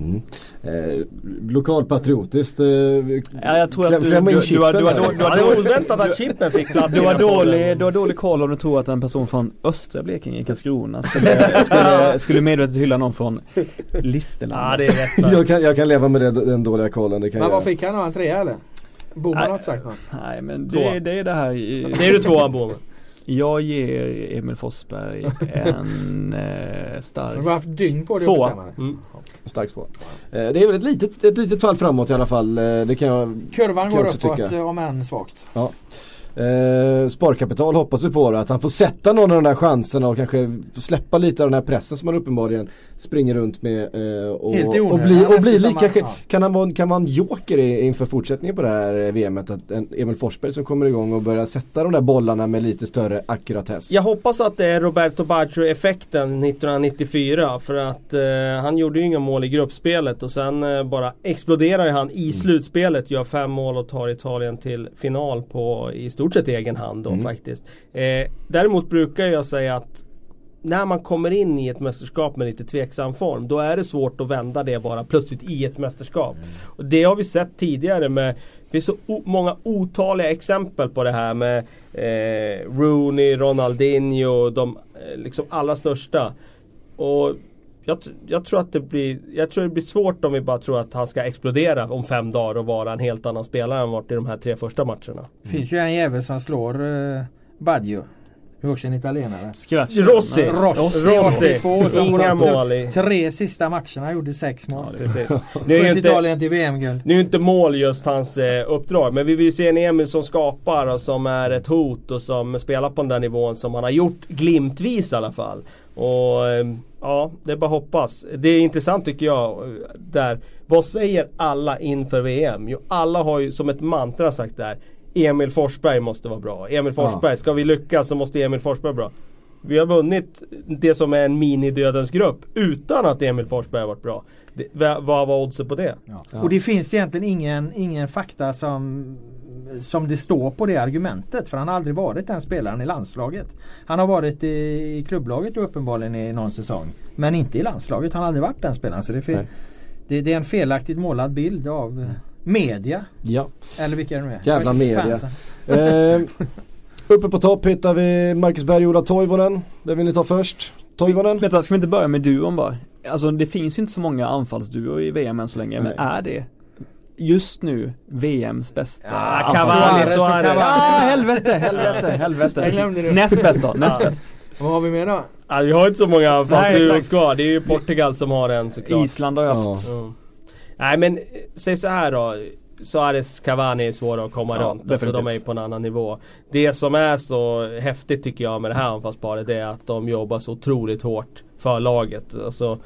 Mm. Eh, lokalpatriotiskt. Eh, Ja, jag tror att kläm- du- klämma in du- du har- chippen du du har- Ja, det är oväntat att Chippen fick plats Du har, dålig, du har dålig koll om du tror att en person från östra Blekinge i Karlskrona skulle, skulle, skulle medvetet hylla någon från Listerland. Ja det är rätt. jag, kan, jag kan leva med det, den dåliga kollen. Det kan Men vad fick han? En trea eller? Boman har inte sagt något. Nej men det, det är det här i- Det är du tvåan på. Jag ger Emil Forsberg en eh, Du har stark haft dygn på dig Tvåa. att. Mm. Starkt två. Eh, det är väl ett litet, ett litet fall framåt i alla fall. Eh, det kan jag Kurvan Kan går uppåt tycka. eh, om än svagt. Eh, sparkapital hoppas vi på då, att han får sätta någon av de där chanserna och kanske släppa lite av den här pressen som han uppenbarligen springer runt med. Eh, och, Helt i och bli, och bli lika, ja. kan, han vara, kan vara en joker i, inför fortsättningen på det här VMet? Att en Emil Forsberg som kommer igång och börjar sätta de där bollarna med lite större ackuratess. Jag hoppas att det är Roberto Baggio effekten 1994 för att eh, han gjorde ju inga mål i gruppspelet och sen eh, bara exploderar han i slutspelet, gör fem mål och tar Italien till final på i stort sett egen hand då Mm. faktiskt. Eh, däremot brukar jag säga att när man kommer in i ett mästerskap med lite tveksam form då är det svårt att vända det bara plötsligt i ett mästerskap. Och det har vi sett tidigare med det finns så många otaliga exempel på det här med eh, Rooney, Ronaldinho, de eh, liksom allra största. Och jag, jag tror att det blir Jag tror det blir svårt om vi bara tror att han ska explodera om fem dagar och vara en helt annan spelare än varit i de här tre första matcherna. Det finns ju en jävel som slår uh, Baggio. Du är också en italienare. Scratch. Rossi. Rossi, Rossi. 82, som Inga mål i... Tre sista matcherna gjorde sex mål. Ja, Precis. Nu är inte, Italien till VM-guld. nu är ju inte mål just hans eh, uppdrag. Men vi vill ju se en Emil som skapar och som är ett hot och som spelar på den där nivån som han har gjort glimtvis i alla fall. Och eh, ja, det är bara hoppas. Det är intressant tycker jag. Där, vad säger alla inför VM? Jo, alla har ju som ett mantra sagt där. Emil Forsberg måste vara bra. Emil Forsberg, ska vi lyckas så måste Emil Forsberg vara bra. Vi har vunnit det som är en mini-dödens grupp utan att Emil Forsberg har varit bra. Det, vad var oddset på det? Ja. Och det finns egentligen ingen, ingen fakta som, som det står på det argumentet. För han har aldrig varit den spelaren i landslaget. Han har varit i, i klubblaget och uppenbarligen i någon säsong. Men inte i landslaget. Han har aldrig varit den spelaren. Så det, är fel, det, det är en felaktigt målad bild av eh, media. Ja. Eller vilka det nu är. Jävla media. Fansen. Eh, uppe på topp hittar vi Marcus Berg och Ola Toivonen. Det vill ni ta först? Toivonen? Vänta, ska vi inte börja med duon bara? Alltså det finns ju inte så många anfallsduor i VM än så länge, men Nej. är det just nu VMs bästa Ja? Cavani, Suarez. Cavani. Ah, helvete, helvete, Jag helvete. glömde det. Näst bäst då, näst Ja. bäst. Vad har vi mer då? Ja, vi har inte så många Nej, anfallsduos exakt. kvar. Det är ju Portugal som har en såklart. Island har ju haft. Ja. Mm. Nej men eh, säg så här då. Suarez Cavani är svåra att komma Ja, runt. Alltså, de är ju på en annan nivå. Det som är så häftigt tycker jag med det här anfallsparet är att de jobbar så otroligt hårt för laget. Alltså,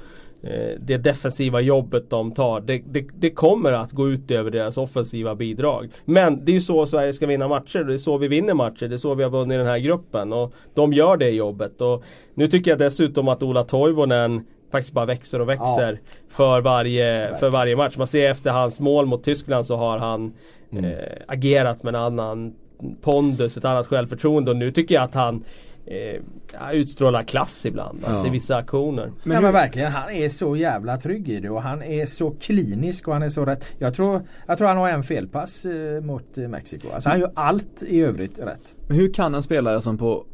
det defensiva jobbet de tar det, det, det kommer att gå ut över deras offensiva bidrag. Men det är ju så Sverige ska vinna matcher. Det är så vi vinner matcher. Det är så vi har vunnit den här gruppen. Och de gör det jobbet. Och nu tycker jag dessutom att Ola Toivonen faktiskt bara växer och växer för, varje, för varje match. Man ser efter hans mål mot Tyskland så har han Mm. eh, agerat med en annan pondus, ett annat självförtroende och nu tycker jag att han eh, ja, utstrålar klass ibland. Alltså Ja. i vissa aktioner. Men, hur- men verkligen, han är så jävla trygg i det och han är så klinisk och han är så rätt. Jag tror, jag tror han har en felpass eh, mot eh, Mexiko. Alltså han gör allt i övrigt rätt. Men hur kan en spelare som på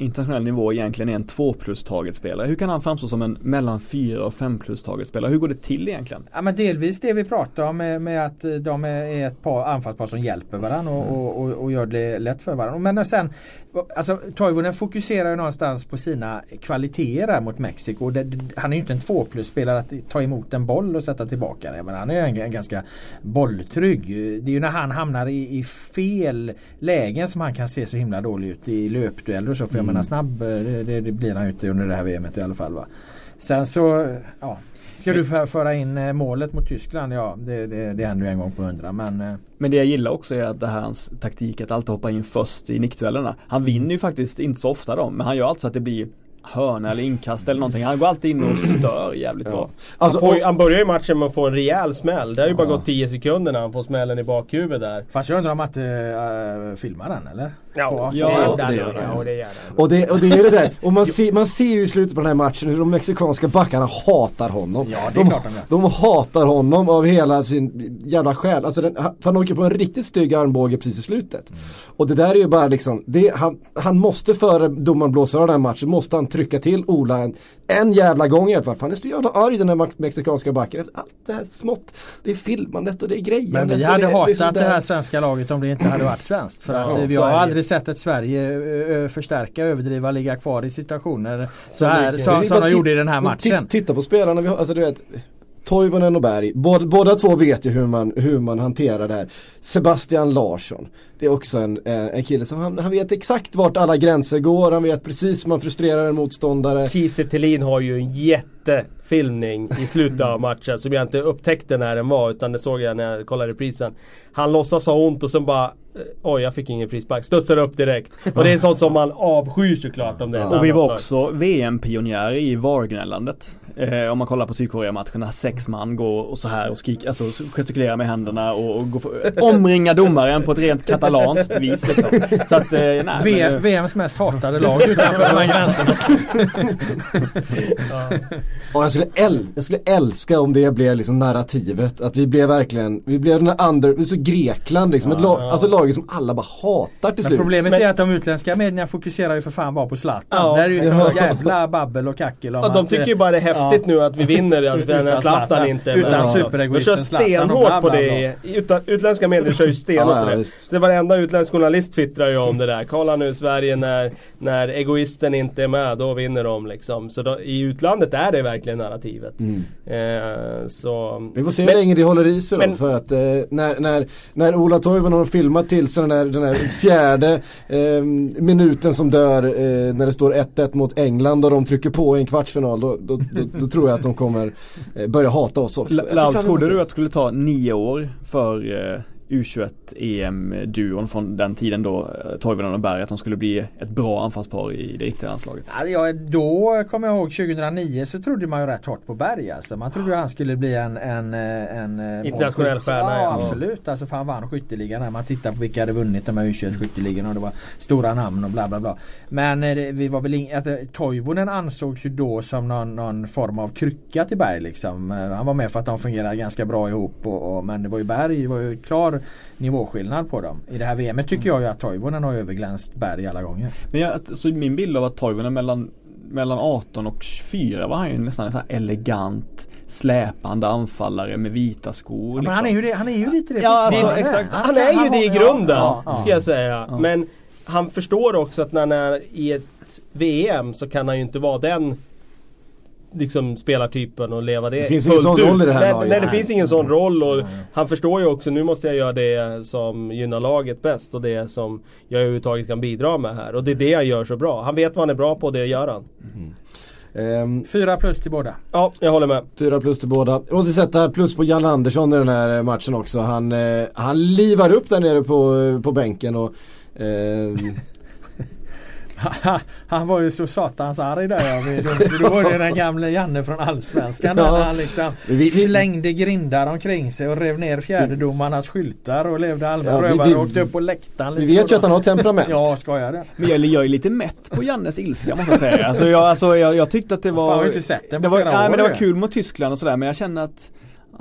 internationell nivå egentligen är en 2 plus targetspelare. Hur kan han framstå som en mellan 4 och 5 plus targetspelare? Hur går det till egentligen? Ja, men delvis det vi pratar om med, med att de är ett par anfallspar som hjälper varandra och, och, och, och gör det lätt för varandra. Men sen, alltså Toivonen fokuserar ju någonstans på sina kvaliteter där mot Mexiko. Det, han är ju inte en 2 plus spelare att ta emot en boll och sätta tillbaka den. Men han är en, en ganska bolltrygg. Det är ju när han hamnar i, i fel lägen som han kan se så himla dålig ut i löpdueller och så. För mm menar snabb, eh, det, det, det blir han ju inte under det här VMet i alla fall. Va? Sen så, ja. Ska du för- föra in eh, målet mot Tyskland? Ja, det, det, det händer ju en gång på hundra. Men eh, Men det jag gillar också är att det här hans taktik att alltid hoppa in först i nickduellerna. Han vinner ju faktiskt inte så ofta dem, men han gör alltså att det blir hörna eller inkast eller någonting. Han går alltid in och stör jävligt Ja. bra. Alltså, han, får, han börjar ju matchen med att få en rejäl smäll. Det har ju bara Ja. gått 10 sekunder när han får smällen i bakhuvudet där. fast jag undrar om att uh, filmar den eller? Ja, Ja, det det gör han. Ja, det gör han. och, det, och det är det där. Och man ser, man ser ju i slutet på den här matchen hur de mexikanska backarna hatar honom. Ja, det är de, klart de gör. de hatar honom av hela sin jävla själ. Alltså den, han, han åker på en riktigt stygg armbåge precis i slutet. Mm. Och det där är ju bara liksom, det, han, han måste före domaren blåser av den här matchen, måste han trycka till Ola en, en jävla gång i alla fall. För han är så jävla arg den här mexikanska backen. Allt det här smått, det är filmandet och det är grejen. Men vi hade hatat det här svenska laget om det inte hade varit svenskt. För att vi har det. aldrig sett ett Sverige förstärka, överdriva, ligga kvar i situationer så här, som, som de gjorde i den här matchen. ti- Titta på spelarna vi har, alltså du vet Toivonen och Berg, båda, båda två vet ju hur man, hur man hanterar det här. Sebastian Larsson, det är också en, eh, en kille som han, han vet exakt vart alla gränser går, han vet precis hur man frustrerar en motståndare. Kiese Thelin har ju en jätte jättefilmning i slutet av matchen som jag inte upptäckte när den var utan det såg jag när jag kollade reprisen. Han låtsas ha ont och sen bara eh, Oj jag fick ingen frispark, studsar upp direkt. Och det är sånt som man avskyr såklart om det Och vi var lag. också VM-pionjärer i VAR-gnällandet. Eh, om man kollar på Sydkorea-matcherna, sex man går och så här och skriker, alltså gestikulerar med händerna och, och går för, omringar domaren på ett rent katalanskt vis. Liksom. Så att, eh, nej, men, VM, eh, VMs mest hatade lag utanför de här gränserna. Och jag skulle äl jag skulle älska om det blev liksom narrativet. Att vi blev verkligen, vi blev den här under, så Grekland liksom. Ett lag, alltså laget som alla bara hatar till Men slut. problemet Men- är att de utländska medierna fokuserar ju för fan bara på Zlatan. Ja. Där är ju Ja. så jävla babbel och kackel Ja, de tycker ju bara det är häftigt ja. nu att vi vinner att när Utan Zlatan Zlatan. inte Utan. De superegoisten kör Zlatan och stenhårt bla, på det. Utan, utländska medier kör ju stenhårt Ja, på ja, det. visst. Så varenda utländsk journalist twittrar ju om det där. Kolla nu Sverige när, när egoisten inte är med, då vinner de liksom. Så då, i utlandet är det verkligen narrativet. Mm. Eh, så... Vi får se hur länge det håller i sig då. men- För att eh, när, när, när Ola Toivonen har filmat till sig den här, den här fjärde eh, minuten som dör eh, när det står 1-1 mot England och de trycker på i en kvartsfinal. Då, då, då, då tror jag att de kommer eh, börja hata oss också. Jag ser Lau, fram emot trodde du att det skulle ta nio år för eh, U21 EM-duon från den tiden då eh, Toivonen och Berg att de skulle bli ett bra anfallspar i det riktiga landslaget? Ja, då kommer jag ihåg 2009 så trodde man ju rätt hårt på Berg alltså. Man trodde ju han skulle bli en, en, eh, en eh, Internationell stjärna, Ja, ja. absolut. Alltså för han vann skytteligan när man tittar på vilka hade vunnit de här U21 skytteligorna och det var stora namn och bla bla bla. Men vi var väl in, att, eh, Toivonen ansågs ju då som någon, någon form av krycka till Berg liksom. Han var med för att de fungerade ganska bra ihop och, och, men det var ju Berg, det var ju klar nivåskillnad på dem. I det här VMet tycker jag ju att Toivonen har överglänst Berg alla gånger. Men jag, så min bild av att Toivonen mellan, mellan 18 och 24 var han ju nästan en sån här elegant släpande anfallare med vita skor. Ja, men han är ju, det, han är ju lite det Ja, alltså, exakt. Han är ju det i grunden, ja, ja. ska jag säga. Ja. Men han förstår också att när han är i ett VM så kan han ju inte vara den liksom spelartypen och leva det, Det finns ingen sån ut. roll i det här nej, laget. nej, det finns ingen sån roll och han förstår ju också, nu måste jag göra det som gynnar laget bäst och det som jag överhuvudtaget kan bidra med här. Och det är det han gör så bra. Han vet vad han är bra på och det gör han. Ehm, Fyra plus till båda. Ja, jag håller med. Fyra plus till båda. Jag måste sätta plus på Jan Andersson i den här eh, matchen också. Han, eh, han livar upp där nere på, eh, på bänken och ehm, han var ju så satans arg där ja. Vi- Då var det den gamle Janne från Allsvenskan där Ja. han liksom Vi- vi- slängde grindar omkring sig och rev ner fjärdedomarnas skyltar och levde allmän Ja, vi- rövare och åkte upp på läktaren. vi vet ju då. att han har temperament. Ja, skojar du? Men jag, jag är lite mätt på Jannes ilska måste jag säga. Alltså jag, alltså jag, jag tyckte att det var Fan, har ju inte sett den på det var, nej, år men det var kul mot Tyskland och sådär men jag känner att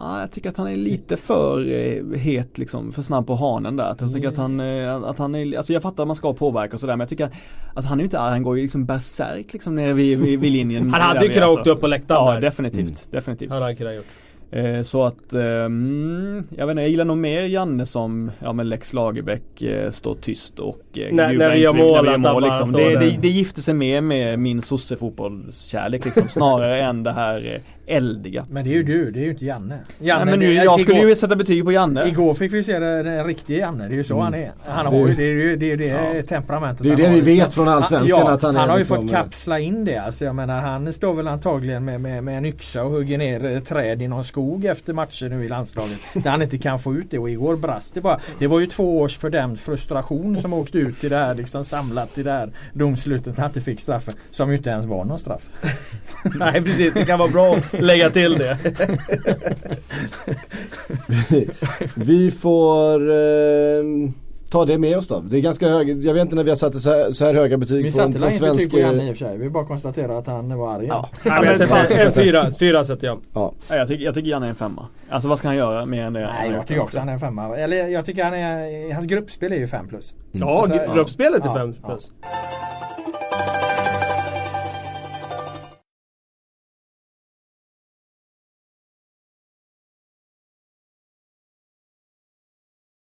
Ja, jag tycker att han är lite för eh, het liksom, för snabb på hanen där. Att Jag tycker att han, eh, att han är, alltså jag fattar att man ska påverka och sådär men jag tycker Alltså han är ju inte arg, han går ju liksom berserk liksom nere vid, vid, vid linjen. Han hade ju kunnat alltså. åkt upp på läktaren Ja där. definitivt, definitivt. Hade han kunnat gjort. Eh, så att, ehm, jag vet inte, jag gillar nog mer Janne som, ja men Lex Lagerbäck eh, står tyst och eh, När- vi gör mål, vi gör att mål liksom. det, det, det gifter sig mer med min sossefotbollskärlek liksom, snarare än det här eh, eldiga. Men det är ju du, det är ju inte Janne. Nej, Janne men nu, jag alltså, skulle igår, ju sätta betyg på Janne. Igår fick vi se den riktiga Janne, det är ju så han är. Han har Det- ju, det är ju det, är ju det temperamentet Det är han det vi ju. vet Så- från Allsvenskan, ja, att han är har ju liksom, fått kapsla in det. Alltså jag menar han står väl antagligen med, med, med en yxa och hugger ner eh, träd i någon skog efter matcher nu i landslaget. där han inte kan få ut det och igår brast det bara. Det var ju två års fördämd frustration som åkte ut i det här liksom samlat i det här domslutet när han inte fick straffen. Som ju inte ens var någon straff. Nej precis, det kan vara bra lägga till det. Vi får ehm, ta det med oss då. Det är ganska hög, jag vet inte när vi har satt så här, så här höga betyg Vi på, satte på väl inget betyg svensk... på Janne i och för sig. Vi bara konstaterar att han var arg. Ja. Nej, men jag sätter en fyra, fyra sätter jag. Ja. Ja, jag, tycker, jag tycker Janne är en femma. Alltså vad ska han göra mer än det? Nej, jag tycker också han är en femma. Eller jag tycker han är, hans gruppspel är ju fem plus. Ja, Alltså, gruppspelet är ja, 5 ja. plus.